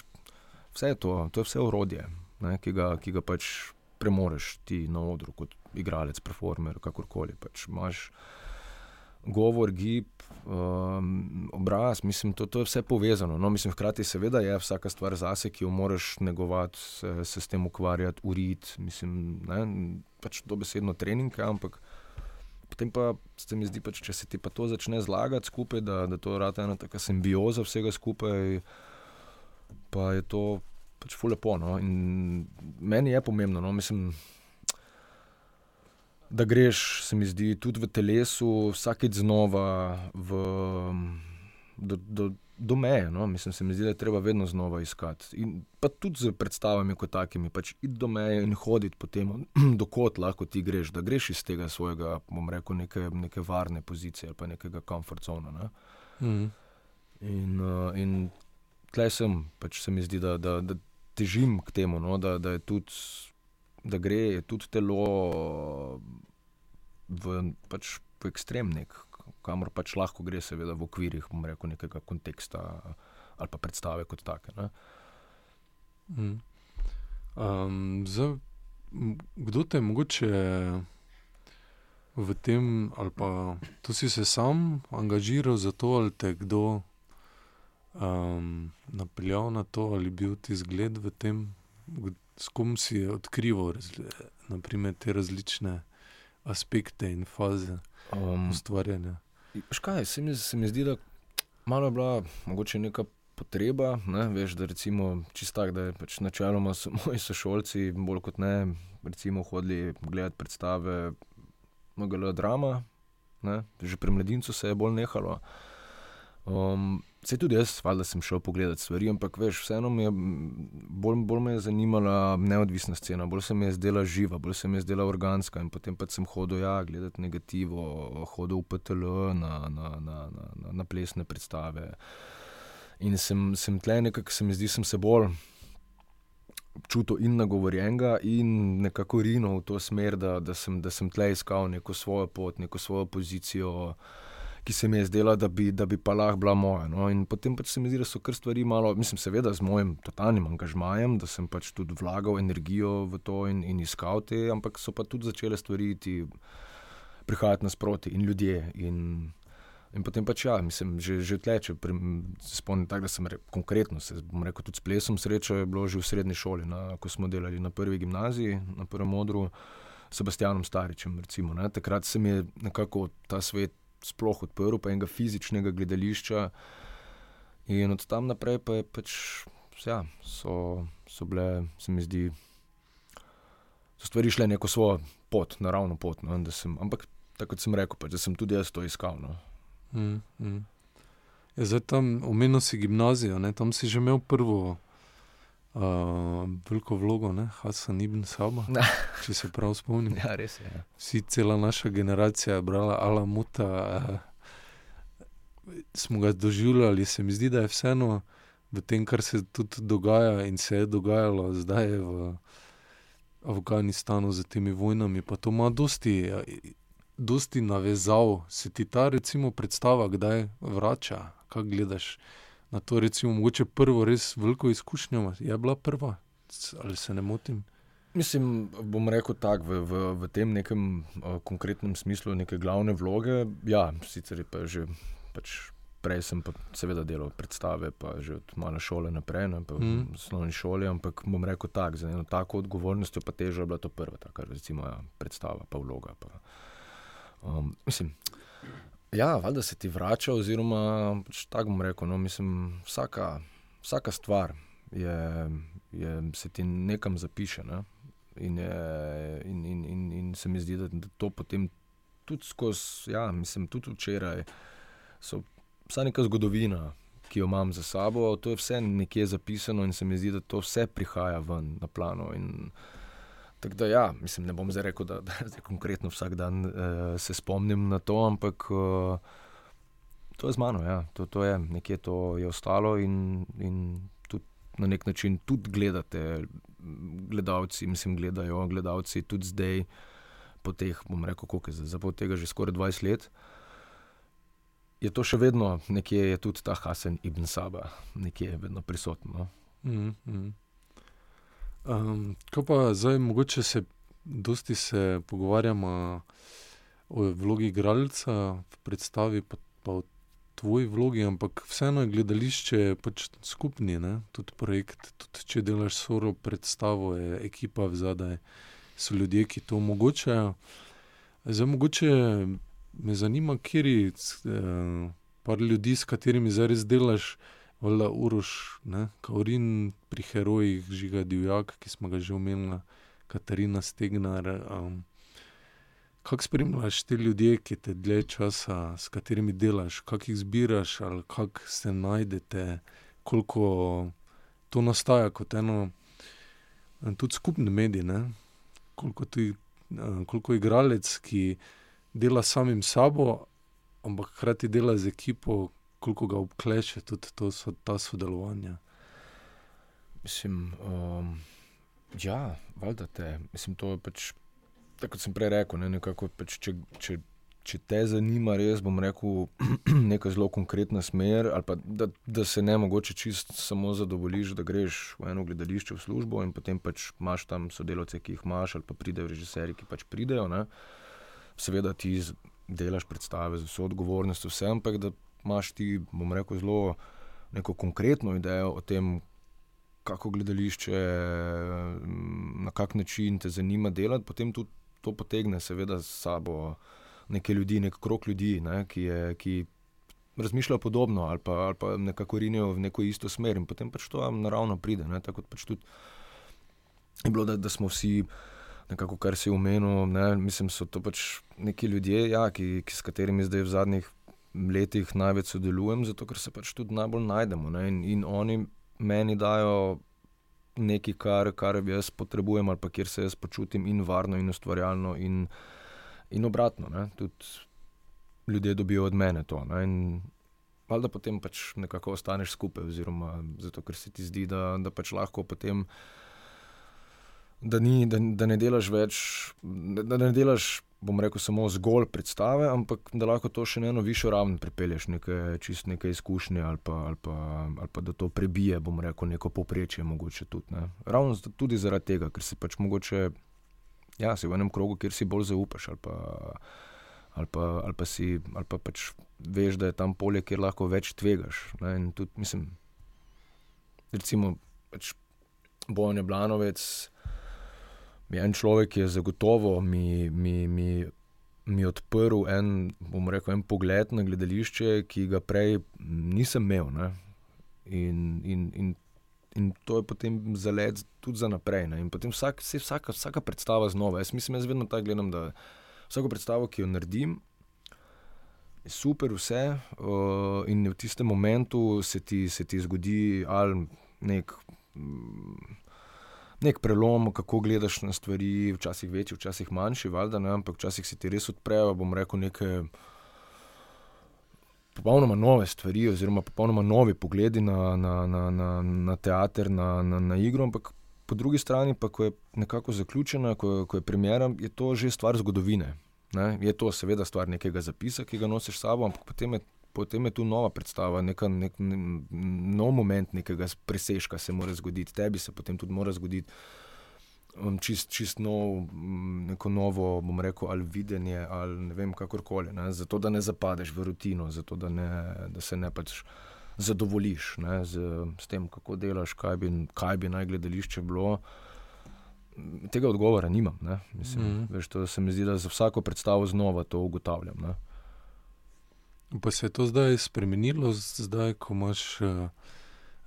vse je to, to je vse urodje, ne, ki, ga, ki ga pač premoreš ti na odru, kot igralec, performer, kakorkoli. Pač imaš govor, gib, um, obraz, mislim, to, to je vse povezano. No, mislim, hkrati, seveda, je vsaka stvar zase, ki jo moraš negovati, se, se s tem ukvarjati, uriti. Mislim, ne, pač to besedno trening, ampak. Potem pa se mi zdi, pač, če se ti pa to začne zlagati skupaj, da, da to rata ena taka simbioza vsega skupaj, pa je to pač fulepo. No? Meni je pomembno, no? Mislim, da greš, se mi zdi, tudi v telesu, vsakeč znova v, do, do, do meje. No? Mislim, se mi zdi, da je treba vedno znova iskati. In pa tudi z predstavami kot takimi, pač iti do meje in hoditi po tem, dokot lahko ti greš, da greš iz tega svojega, bom rekel, neke, neke varne pozicije ali pa nekega komfortzona. Ne? Mm. In, uh, in tleh sem, pač se mi zdi, da, da, da težim k temu, no, da, da, tudi, da gre tudi telo v, pač v ekstremnik, kamor pač lahko gre, seveda v okvirih rekel, nekega konteksta ali pa predstave kot take. Hmm. Um, zdaj, kdo te mogoče v tem, ali pa tu si se sam angažiral za to, ali te kdo um, napeljal na to, ali bil ti zgled v tem, s kom si odkrival naprimer, te različne aspekte in faze um, ustvarjanja. Škaj, se, mi, se mi zdi, da malo je bila mogoče neka. Potreba, ne, veš, da recimo čistak, da je pač načeloma so moji sošolci bolj kot ne, recimo hodili gledati predstave MGL drama, ne, že pri mladincu se je bolj nehalo. Um, Se tudi jaz, valjda sem šel pogledat stvari, ampak veš, vseeno me je bolj, bolj me je zanimala neodvisna scena, bolj se mi je zdela živa, bolj se mi je zdela organska. In potem pa sem hodil ja, gledati negativo, hodil v PTL na, na, na, na, na, na plesne predstave. In sem, sem tle nekako, se mi zdi, sem se bolj čutil in nagovorjenega, in nekako rinil v to smer, da, da, sem, da sem tle iskal neko svojo pot, neko svojo pozicijo ki se mi je zdela, da bi, da bi pa lahko bila moja. No? In potem pač se mi zdi, da so kar stvari malo, mislim, seveda z mojim totalnim angažmajem, da sem pač tudi vlagal energijo v to in, in iskal te, ampak so pa tudi začele stvari ti prihajati nasproti in ljudje. In, In potem pač ja, mislim, že, že tleče. Spomnim se, da sem re, konkretno, se, bom rekel, tudi s plesom srečo, je bilo že v srednji šoli, na, ko smo delali na prvi gimnaziji, na prvem modru, s Sebastianom Staričem. Recimo, Takrat se mi je nekako ta svet sploh odprl, pa enega fizičnega gledališča. In od tam naprej pa je pač, ja, so, so bile, se mi zdi, so stvari šle neko svojo pot, naravno pot. No, sem, ampak tako kot sem rekel, pač, da sem tudi jaz to iskal. No. Mm, mm. Je, zdaj tam omenil si gimnazijo, ne? tam si že imel prvo uh, veliko vlogo, ne? Hasan ibn Saba. Če se prav spomnim. Ja, res je. Ja. Vsi, cela naša generacija je brala Alamuta, uh, smo ga doživljali. Se mi zdi, da je vseeno v tem, kar se tudi dogaja in se je dogajalo zdaj v Afganistanu z temi vojnami, pa to ima dosti, dosti navezav. Se ti ta, recimo, predstava kdaj vrača, kako gledaš na to, recimo, mogoče prvo res veliko izkušnjo, je bila prva, ali se ne motim? Mislim, bom rekel tako, v, v, v tem nekem uh, konkretnem smislu, neke glavne vloge. Ja, sicer je pa že pač prej sem pa seveda delal predstave, pa že od male šole naprej, ne, pa mm. v osnovni šoli, ampak bom rekel tako, za eno tako odgovornostjo pa težo je bila to prva, taka, recimo, ja, predstava, pa vloga. Pa, um, mislim, ja, valjda se ti vrača, oziroma pač tako bom rekel, no, mislim, vsaka, vsaka stvar je, je, se ti nekam zapiše. Ne. In, je, in, in, in, in se mi zdi, da, to potem tudi skozi, ja, mislim, tudi včeraj so vsa neka zgodovina, ki jo imam za sabo, to je vse nekje zapisano in se mi zdi, da to vse prihaja ven na plano. In, tako da, ja, mislim, ne bom zdaj rekel, da, da zdaj konkretno vsak dan uh, se spomnim na to, ampak uh, to je z mano, ja, to, to je nekje to je ostalo in. in Na nek način tudi gledate, gledalci, mislim, gledajo gledalci tudi zdaj, po teh, bom rekel, koliko je zdaj, za tega že skoraj 20 let. Je to še vedno nekje, je tudi ta Hasan ibn Saba, nekje je vedno prisoten. No? Mm -hmm. Um, ko pa zdaj, mogoče se, dosti se pogovarjamo o vlogi igralca v predstavi, pa, pa o tvoji vlogi, ampak vseeno je gledališče pač skupni, ne? tudi projekt. Tudi če delaš soro predstavo, je ekipa v zadaj, so ljudje, ki to omogočajo. Zdaj, mogoče me zanima, kje je uh, par ljudi, s katerimi zdaj res delaš, vela uroš, ne? kaurin pri herojih, žiga divjak, ki smo ga že omenili, Katarina Stegnar. Um, Kako spremljaš te ljudi, ki te dlje časa, s katerimi delaš, kako jih zbiraš, ali kako se najdete, koliko to nastaja kot eno, tudi skupni medij, koliko, tudi, koliko igralec, ki dela samim sabo, ampak hkrati dela z ekipo, koliko ga obkleče tudi to, so, ta sodelovanja. Mislim, um, ja, valjda te. Mislim, to je pač, tako kot sem prej rekel, ne, nekako, pač, če, če, če te zanima, res bom rekel, neka zelo konkretna smer, ali pa da, da se ne mogoče čist samo zadovoljiš, da greš v eno gledališče v službo in potem pač imaš tam sodelavce, ki jih imaš, ali pa pridejo režiserji, ki pač pridejo. Ne seveda ti delaš predstave z vso odgovornostjo, vse, ampak da imaš ti, bom rekel, zelo neko konkretno idejo o tem, kako gledališče, na kak način te zanima delati, potem tudi to potegne, seveda, s sabo nekaj ljudi, nek krok ljudi, ne, ki, je, ki razmišljajo podobno ali pa, ali pa nekako rinijo v neko isto smer in potem pač to naravno pride. Ne, tako pač tudi je bilo, da, da smo vsi nekako, kar si umenil. Ne, mislim, so to pač neki ljudje, ja, ki, ki, s katerimi zdaj v zadnjih letih največ sodelujem, zato ker se pač tudi najbolj najdemo. Ne, in, in oni meni dajo nekaj, kar, kar jaz potrebujem, ali pa kjer se jaz počutim in varno, in ustvarjalno, in, in obratno. Ne, tudi ljudje dobijo od mene to. Ne, in, Valjda potem pač nekako ostaneš skupaj, oziroma zato, ker se ti zdi, da, da pač lahko potem da, ni, da, da ne delaš več, da ne delaš, bom rekel, samo zgolj predstave, ampak da lahko to še na eno višjo raven pripelješ, nekaj čist neke izkušnje ali pa, ali, pa, ali pa da to prebije, bom rekel, neko poprečje. Tudi, ne. Ravno tudi zaradi tega, ker si pač mogoče, ja, si v enem krogu, kjer si bolj zaupaš. Ali pa, ali pa, ali pa si, ali pa pač veš, da je tam polje, kjer lahko več tvegaš. Ne. In tudi, mislim, recimo, pač Bojan Blanovec je en človek, je zagotovo mi, mi, mi, mi odprl en, rekel, en pogled na gledališče, ki ga prej nisem imel. In, in, in, in to je potem zalet tudi za naprej. Ne? In potem vsak, vsaka, vsaka predstava znova. Jaz mislim, jaz vedno tako gledam, da vsako predstavo, ki jo naredim. Super, vse, uh, in v tistem momentu se ti, se ti zgodi ali nek nek prelom, kako gledaš na stvari, včasih večji, včasih manjši, valjda, ne, ampak včasih se ti res odprejo, bom rekel, neke popolnoma nove stvari, oziroma popolnoma novi pogledi na, na, na, na, na teater, na, na, na igro. Ampak po drugi strani pa, ko je nekako zaključena, ko, ko je premjera, je to že stvar zgodovine. Ne? Je to seveda stvar nekega zapisa, ki ga nosiš s sabo, ampak potem je, potem je tu nova predstava, neka, nek, ne, nov moment nekega presežka se mora zgoditi, tebi se potem tudi mora zgoditi. Um, čist, čist nov, neko novo, bom rekel, ali videnje, ali ne vem, kakorkoli. Ne? Zato, da ne zapadeš v rutino, zato, da, ne, da se ne pač zadovoljiš ne? z, z tem, kako delaš, kaj bi, kaj bi naj gledališče bilo. Tega odgovora nimam. Mislim, mm -hmm. veš, to se mi zdi, da za vsako predstavo znova to ugotavljam. Ne? Pa se je to zdaj spremenilo, zdaj, ko imaš. Uh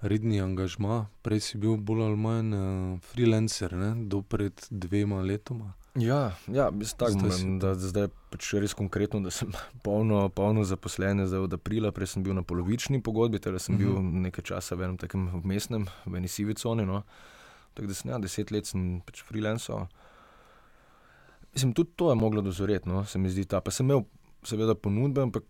redni angažma, prej si bil bolj ali manj uh, freelancer, ne? do pred dvema letoma. Ja, ja tako imam, da zdaj pač res konkretno, da sem polno, polno zaposlen, zdaj od aprila, prej sem bil na polovični pogodbi, torej sem bil mhm. nekaj časa v enem takem mestnem, v eni sivi coni. No. Tako da sem ja, deset let sem pač freelancer. Mislim, tudi to je moglo dozoreti, no, se mi zdi ta. Pa sem imel seveda ponudbe, ampak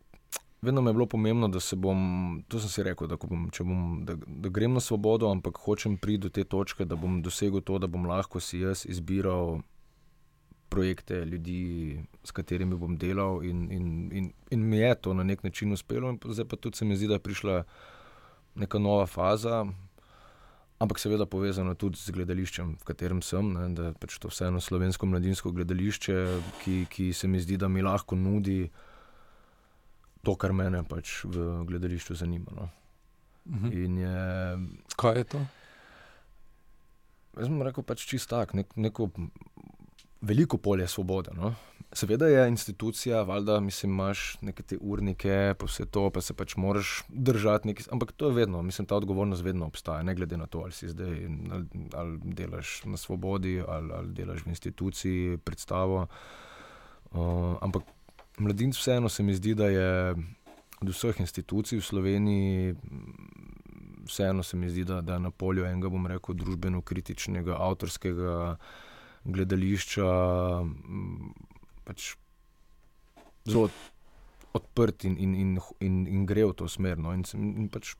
vedno mi je bilo pomembno, da se bom, to sem si rekel, da, bom, bom, da, da grem na svobodo, ampak hočem priti do te točke, da bom dosegel to, da bom lahko si jaz izbiral projekte, ljudi, s katerimi bom delal. In, in, in, in mi je to na nek način uspelo, in zdaj pa tudi se mi zdi, da je prišla neka nova faza. Ampak seveda povezano tudi z gledališčem, v katerem sem, ne, da je pač to vseeno slovensko mladinsko gledališče, ki, ki se mi zdi, da mi lahko nudi uh, to, kar me pač v gledališču zanima. No. Uh mhm. -huh. je, Kaj je to? Jaz sem rekel, pač čist tak, nek, neko veliko polje svobode. No. Seveda je institucija, valjda, mislim, imaš neke te urnike, pa vse to, pa se pač moraš držati. Neki, ampak to je vedno, mislim, ta odgovornost vedno obstaja, ne glede na to, ali si zdaj ali, ali delaš na svobodi, ali, ali delaš v instituciji, predstavo. Uh, ampak Mladinc vseeno se mi zdi, da je od vseh institucij v Sloveniji, vseeno se mi zdi, da, da je na polju enega, bom rekel, družbeno-kritičnega, avtorskega gledališča pač zelo odprt in, in, in, in, in gre v to smer. No? In, in pač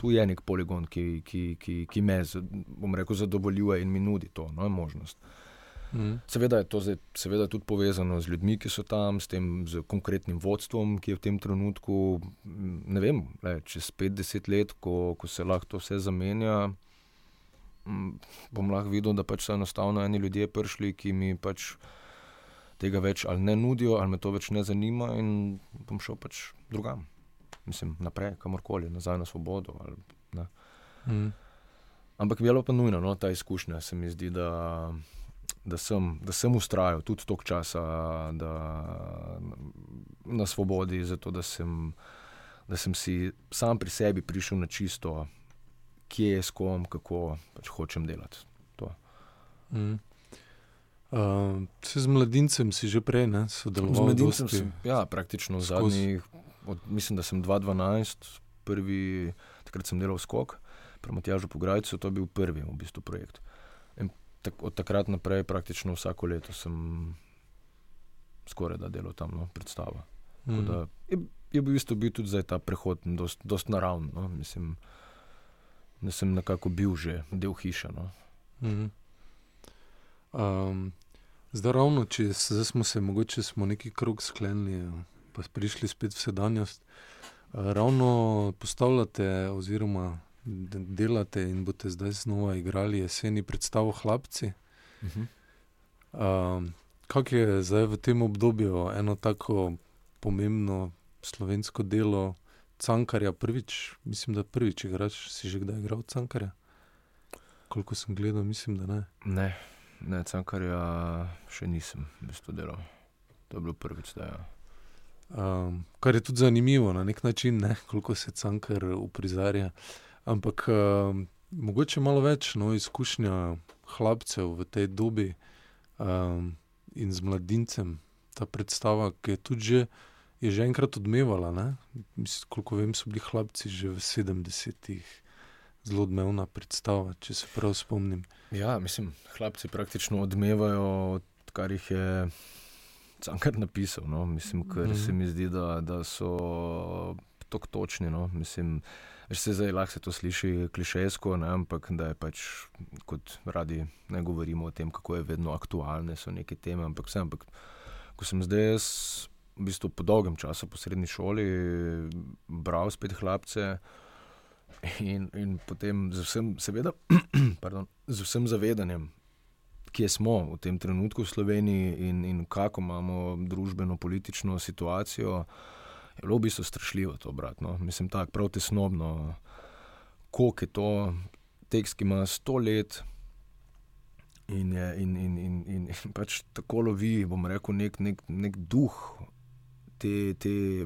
tu je nek poligon, ki, ki, ki, ki me, bom rekel, zadovoljuje in mi nudi to no? možnost. Mhm. Seveda je to zdaj, seveda tudi povezano z ljudmi, ki so tam, s tem z konkretnim vodstvom, ki je v tem trenutku. Ne vem, le, čez 50 let, ko, ko se lahko to vse zamenja, bom lahko videl, da pač so enostavno eni ljudje prišli, ki mi pač tega več ali ne nudijo, ali me to več ne zanima, in bom šel pač drugam. Mislim, naprej, kamorkoli, nazaj na svobodo. Ali, mm. Ampak je bilo pa nujno, no, ta izkušnja se mi zdi, da da sem, da sem ustrajal tudi toliko časa da, na svobodi, zato da sem, da sem si sam pri sebi prišel na čisto, kje je s kom, kako pač hočem delati. Mm. Uh, z mladincem si že prej ne, sodeloval? Z mladincem sem ja, praktično zadnjih, od, mislim, da sem 2012, prvi, takrat sem delal skok, premotjažo po Grajcu, to je bil prvi v bistvu projekt tak, od takrat naprej, praktično vsako leto sem skoraj da delal tam no, predstavo. Mm. Da, je, je v bistvu bil tudi ta prehod, zelo naraven. No, mislim, da sem nekako bil že del hiše. No. Mm. Um, zdaj, ravno če zdaj smo se mogoče smo neki krog sklenili, pa prišli spet v sedanjost. Ravno postavljate, oziroma delate in boste zdaj znova igrali jeseni predstavo Hlapci. Uh -huh. uh, kaj je zdaj v tem obdobju eno tako pomembno slovensko delo, Cankarja prvič, mislim, da prvič igraš, si že kdaj igral Cankarja? Koliko sem gledal, mislim, da ne. Ne, ne Cankarja še nisem v bistvu delal. To je bilo prvič, da je. Ja. Um, kar je tudi zanimivo na nek način, ne? koliko se cankar uprizarja. Ampak uh, mogoče malo več no, izkušnja hlapcev v tej dobi um, in z mladincem, ta predstava, ki je tudi že, je že enkrat odmevala. Mislim, koliko vem, so bili hlapci že v 70-ih. Zelo odmevna predstava, če se prav spomnim. Ja, mislim, hlapci praktično odmevajo, kar jih je Cankar napisal. No? Mislim, ker mm -hmm. se mi zdi, da, da so tako točni. No? Mislim, Se zdaj lahko se to sliši klišejsko, ne, ampak da je pač, kot radi ne govorimo o tem, kako je vedno aktualne so neke teme. Ampak, vse, ampak ko sem zdaj jaz, v bistvu po dolgem času po srednji šoli, bral spet hlapce in, in potem z vsem, seveda, pardon, z vsem zavedanjem, kje smo v tem trenutku v Sloveniji in, in kako imamo družbeno-politično situacijo je bilo v bistvu strašljivo to brati. No. Mislim, tako prav tesnobno, koliko je to tekst, ki ima sto let. In, je, in, in, in, in, in pač tako lovi, bom rekel, nek, nek, nek duh te, te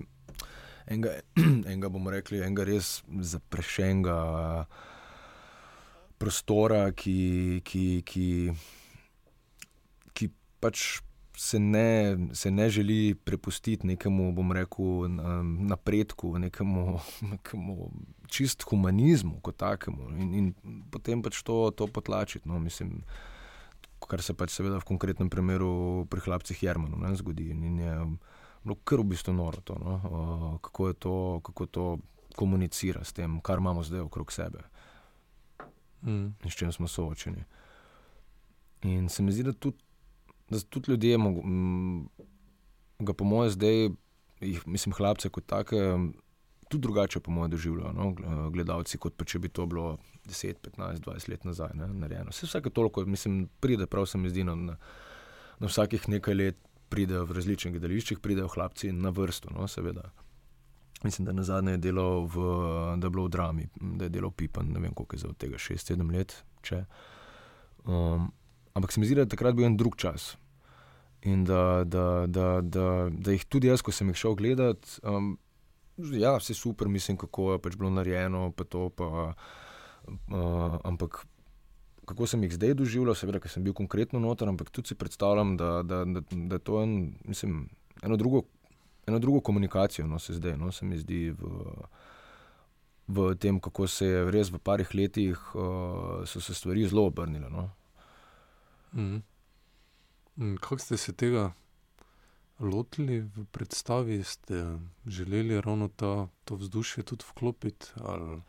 enega, enega, bomo rekli, enega res zaprešenega prostora, ki, ki, ki, ki pač se ne, se ne želi prepustiti nekemu, bom rekel, napredku, nekemu, nekemu čist humanizmu kot takemu in, in potem pač to, to potlačiti. No, mislim, kar se pač seveda v konkretnem primeru pri hlapcih Jermanu ne, zgodi. In, in je bilo kar v bistvu noro to, no, kako, to, kako to komunicira s tem, kar imamo zdaj okrog sebe mm. in s čim smo soočeni. In se mi zdi, da tudi da tudi ljudje, ga po mojem, zdaj, jih, mislim, hlapce kot take, tudi drugače, po mojem, doživljajo no? gledalci, kot pa če bi to bilo 10, 15, 20 let nazaj ne? narejeno. Vse vsake toliko, mislim, pride, prav se mi zdi, na, na, na vsakih nekaj let pridejo v različnih gledališčih, pridejo hlapci na vrsto, no, seveda. Mislim, da na zadnje je delal v, da je bilo v drami, da je delal pipan, ne vem koliko je za tega, 6-7 let. Če. Um, Ampak se mi zdi, da je takrat bil en drug čas. In da, da, da, da, da jih tudi jaz, ko sem jih šel gledat, um, ja, vse super, mislim, kako je pač bilo narejeno, pa to. Pa, uh, ampak kako sem jih zdaj doživljal, seveda, ker sem bil konkretno noter, ampak tudi si predstavljam, da, da, da, da je to en, mislim, eno, drugo, eno drugo komunikacijo, no se zdaj, no se mi zdi. V, V tem, kako se je res v parih letih uh, so se stvari zelo obrnile. No? Mm. Kako ste se tega lotili v predstavi, ste želeli ravno ta, to vzdušje tudi vklopiti? Ali...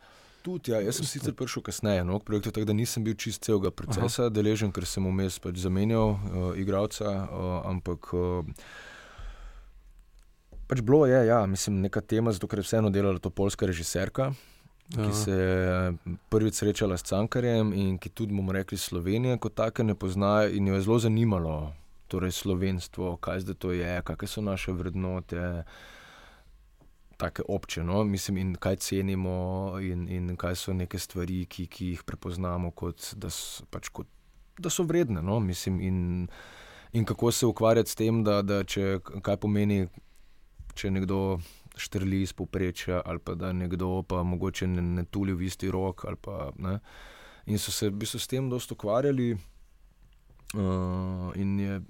Tudi, ja. Jaz sem sicer prišel kasneje no, k projektu, tako da nisem bil čist celega procesa Aha. deležen, ker sem vmes pač zamenjal uh, igralca. Uh, ampak uh, pač bilo je, ja, mislim, neka tema, zato ker je vseeno delala to polska režiserka ki ja. se je prvič srečala s Cankarjem in ki tudi, bomo rekli, Slovenije kot take ne pozna in jo je zelo zanimalo, torej slovenstvo, kaj zdaj to je, kakšne so naše vrednote. Tako obče, no? mislim, in kaj cenimo, in, in kaj so neke stvari, ki, ki jih prepoznamo, kot, da, so, pač kot, da so vredne. No? Mislim, in, in kako se ukvarjati s tem, da, da če, kaj pomeni, če nekdo štrli iz povprečja, ali pa da nekdo pa mogoče ne, ne tuli v isti rok. Pa, in so se v bistvu s tem dosta ukvarjali. Uh, in je,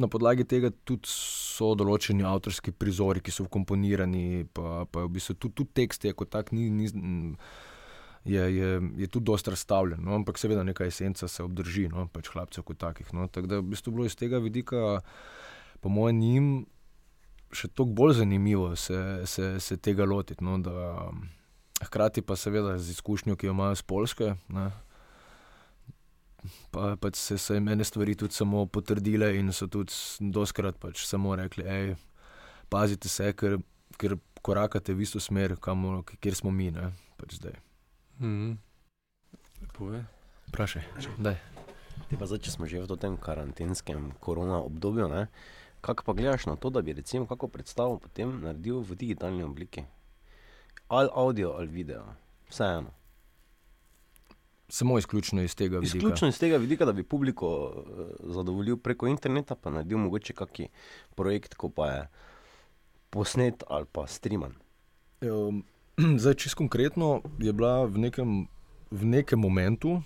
na podlagi tega tudi so določeni avtorski prizori, ki so komponirani, pa, pa v bistvu tudi, tudi tekst je kot tak, ni, ni, je, je, je tudi dosta razstavljen. No? Ampak seveda neka esenca se obdrži, no? pač hlapcev kot takih. No? Tako da v bistvu bilo iz tega vidika, po mojem, njim še toliko bolj zanimivo se, se, se tega lotiti. No, da, hkrati pa seveda z izkušnjo, ki jo imajo z Polske. Ne, pa, pa se so jim ene stvari tudi samo potrdile in so tudi doskrat pač samo rekli, hej, pazite se, ker, ker korakate v isto smer, kamo, kjer smo mi, ne, pač zdaj. Mm. Lepo je. Prašaj, daj. Pa zdaj, če smo že v tem karantenskem korona obdobju, ne, Kako pa gledaš na to, da bi recimo kako predstavo potem naredil v digitalni obliki? Ali audio ali video, vseeno. Samo izključno iz tega vidika. Izključno iz tega vidika, da bi publiko uh, zadovoljil preko interneta, pa naredil mogoče kakšen projekt, ko pa je posnet ali pa streaman. Um, zdaj, čisto konkretno je bila v nekem, v nekem momentu,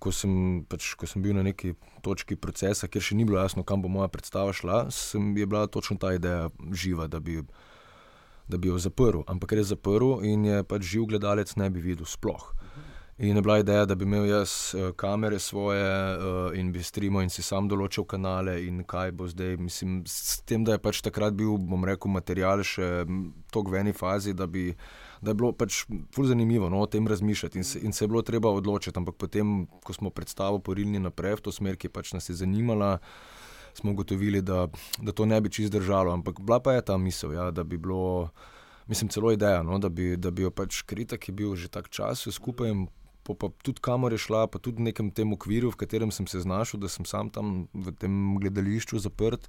ko sem, pač, ko sem bil na neki točki procesa, kjer še ni bilo jasno, kam bo moja predstava šla, sem, je bila točno ta ideja živa, da bi, da bi jo zaprl. Ampak res zaprl in je pač živ gledalec ne bi videl sploh. In je bila ideja, da bi imel jaz uh, kamere svoje uh, in bi streamal in si sam določil kanale in kaj bo zdaj. Mislim, s tem, da je pač takrat bil, bom rekel, material še tako v eni fazi, da bi da je bilo pač ful zanimivo no, o tem razmišljati in se, in se je bilo treba odločiti. Ampak potem, ko smo predstavo porilni naprej v to smer, ki pač nas je zanimala, smo ugotovili, da, da to ne bi čist držalo. Ampak bila pa je ta misel, ja, da bi bilo, mislim, celo ideja, no, da, bi, da bi jo pač krita, ki je bil že tak čas skupaj. Pa, pa tudi kamor je šla, pa tudi v nekem tem okviru, v katerem sem se znašel, da sem sam tam v tem gledališču zaprt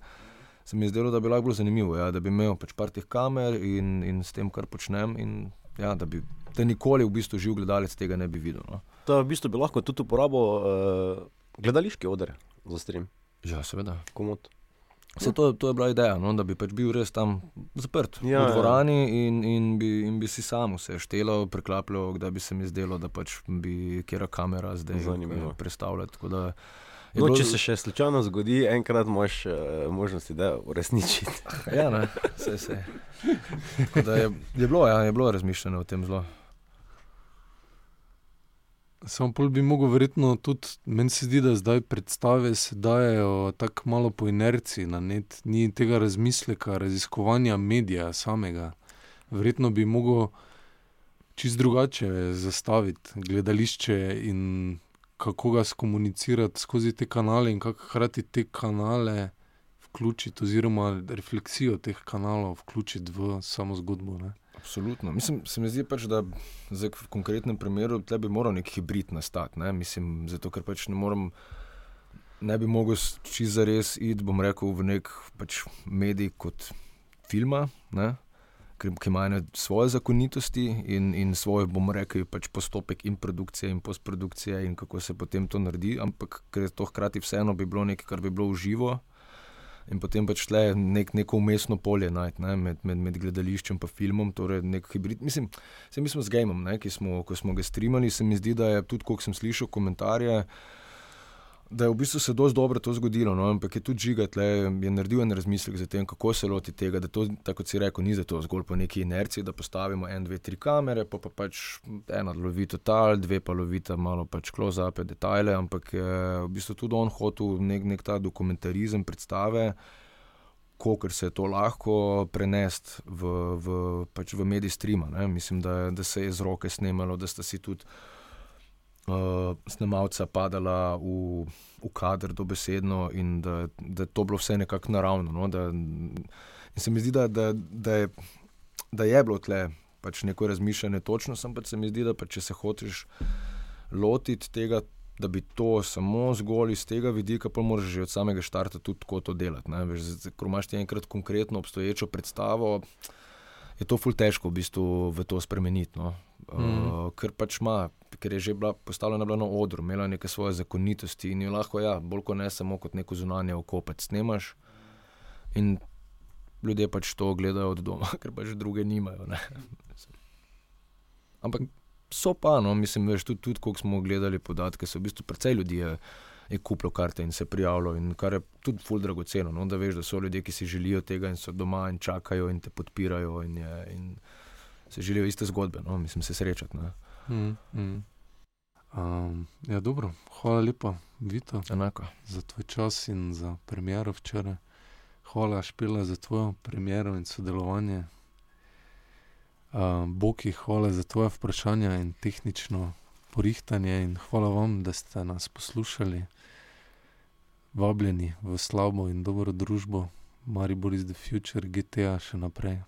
se mi je zdelo, da bi lahko bilo zanimivo, ja, da bi imel pač par teh kamer in, in s tem, kar počnem. In, ja, da, bi, da nikoli v bistvu živ gledalec tega ne bi videl. No. Da v bistvu bi lahko tudi uporabil uh, gledališki oder za stream. Ja, seveda. Komod. Se, to, to je bila ideja, no, da bi pač bil res tam zaprt ja, v dvorani ja. in, in, bi, in bi si sam vse štelo, preklapljal, da bi se mi zdelo, da pač bi kera kamera zdaj predstavljala. No, bilo... Če se še slučajno zgodi, enkrat imaš uh, možnost, da uresničiš. ja, ne, vse se. Je, je, bilo, ja, je bilo razmišljeno o tem zelo. Samo pol bi mogel verjetno tudi, meni se zdi, da zdaj predstave se dajo tako malo po inerciji, net, ni tega razmisleka, raziskovanja medija samega. Verjetno bi mogel čist drugače zastaviti gledališče in kako ga skomunicirati skozi te kanale in kako hkrati te kanale vključiti, oziroma refleksijo teh kanalov vključiti v samo zgodbo. Ne? Absolutno. Mislim, se mi zdi pač, da v konkretnem primeru bi moral nek hibrid nastati. Ne? Mislim, zato ker pač ne morem. Ne bi mogel čisto zares iti, bom rekel, v nek pač medij kot filma, ne? Ki imajo svoje zakonitosti in, in svoj, bomo rekli, pač postopek in produkcije in postprodukcije in kako se potem to naredi, ampak ker je to hkrati vseeno bi bilo nekaj, kar bi bilo uživo. In potem pač le nek, neko umestno polje najti ne, med, med, med gledališčem in filmom, torej nek hibrid. Mislim, se mi smo z Gameom, ki smo, smo ga streamali, se mi zdi, da je tudi, ko sem slišal komentarje da je v bistvu se dosti dobro to zgodilo, no? ampak je tudi žigat, le je naredil en razmislek za tem, kako se loti tega, da to, tako si rekel, ni za to zgolj po neki inerciji, da postavimo en, dve, tri kamere, pa, pa pač ena lovi total, dve pa lovita malo pač close-up, detajle, ampak je v bistvu tudi on hotel nek, nek ta dokumentarizem predstave. Ker se je to lahko prenesti v, v, pač v medij streama. Mislim, da, da se je z roke snemalo, da sta si tudi uh, snemalca padala v, v kader, dobesedno, in da, da je to bilo vse nekako naravno. No? Da, in se mi zdi, da, da, da, je, da je bilo tle pač neko razmišljanje, točno sem pa se mi zdi, da pa, če se hočeš lotiti tega. Da bi to samo zgolj iz tega vidika, pa moraš že od samega začetka tudi tako to delati. Ko imaš ti enkrat konkretno obstoječo predstavo, je to ful težko v bistvu v to spremeniti. No? Mm. Uh, ker pač ima, ker je že bila postavljena na odru, imela neke svoje zakonitosti in jo lahko, ja, bolj kot ne samo kot neko zunanje oko, pač snemaš. In ljudje pač to gledajo od doma, ker pač druge nimajo. Ne? Ampak so pa, no, mislim, veš, tudi, tudi ko smo gledali podatke, so v bistvu precej ljudi. Je, Je kupilo karte in se prijavilo, in kar je tudi ful dragoceno. No, da veš, da so ljudje, ki si želijo tega in so doma in čakajo in te podpirajo. In je, in se želijo iste zgodbe, no? mislim se srečati. Mm, mm. Um, ja, dobro, hvala lepa, Vito, Enako. za tvoj čas in za premjero včeraj. Hvala, Špila, za tvojo premjero in sodelovanje. Um, Boki, hvala za tvoje vprašanja in tehnično porihtanje, in hvala vam, da ste nas poslušali, vabljeni v slabo in dobro družbo, Maribor is the future, GTA še naprej.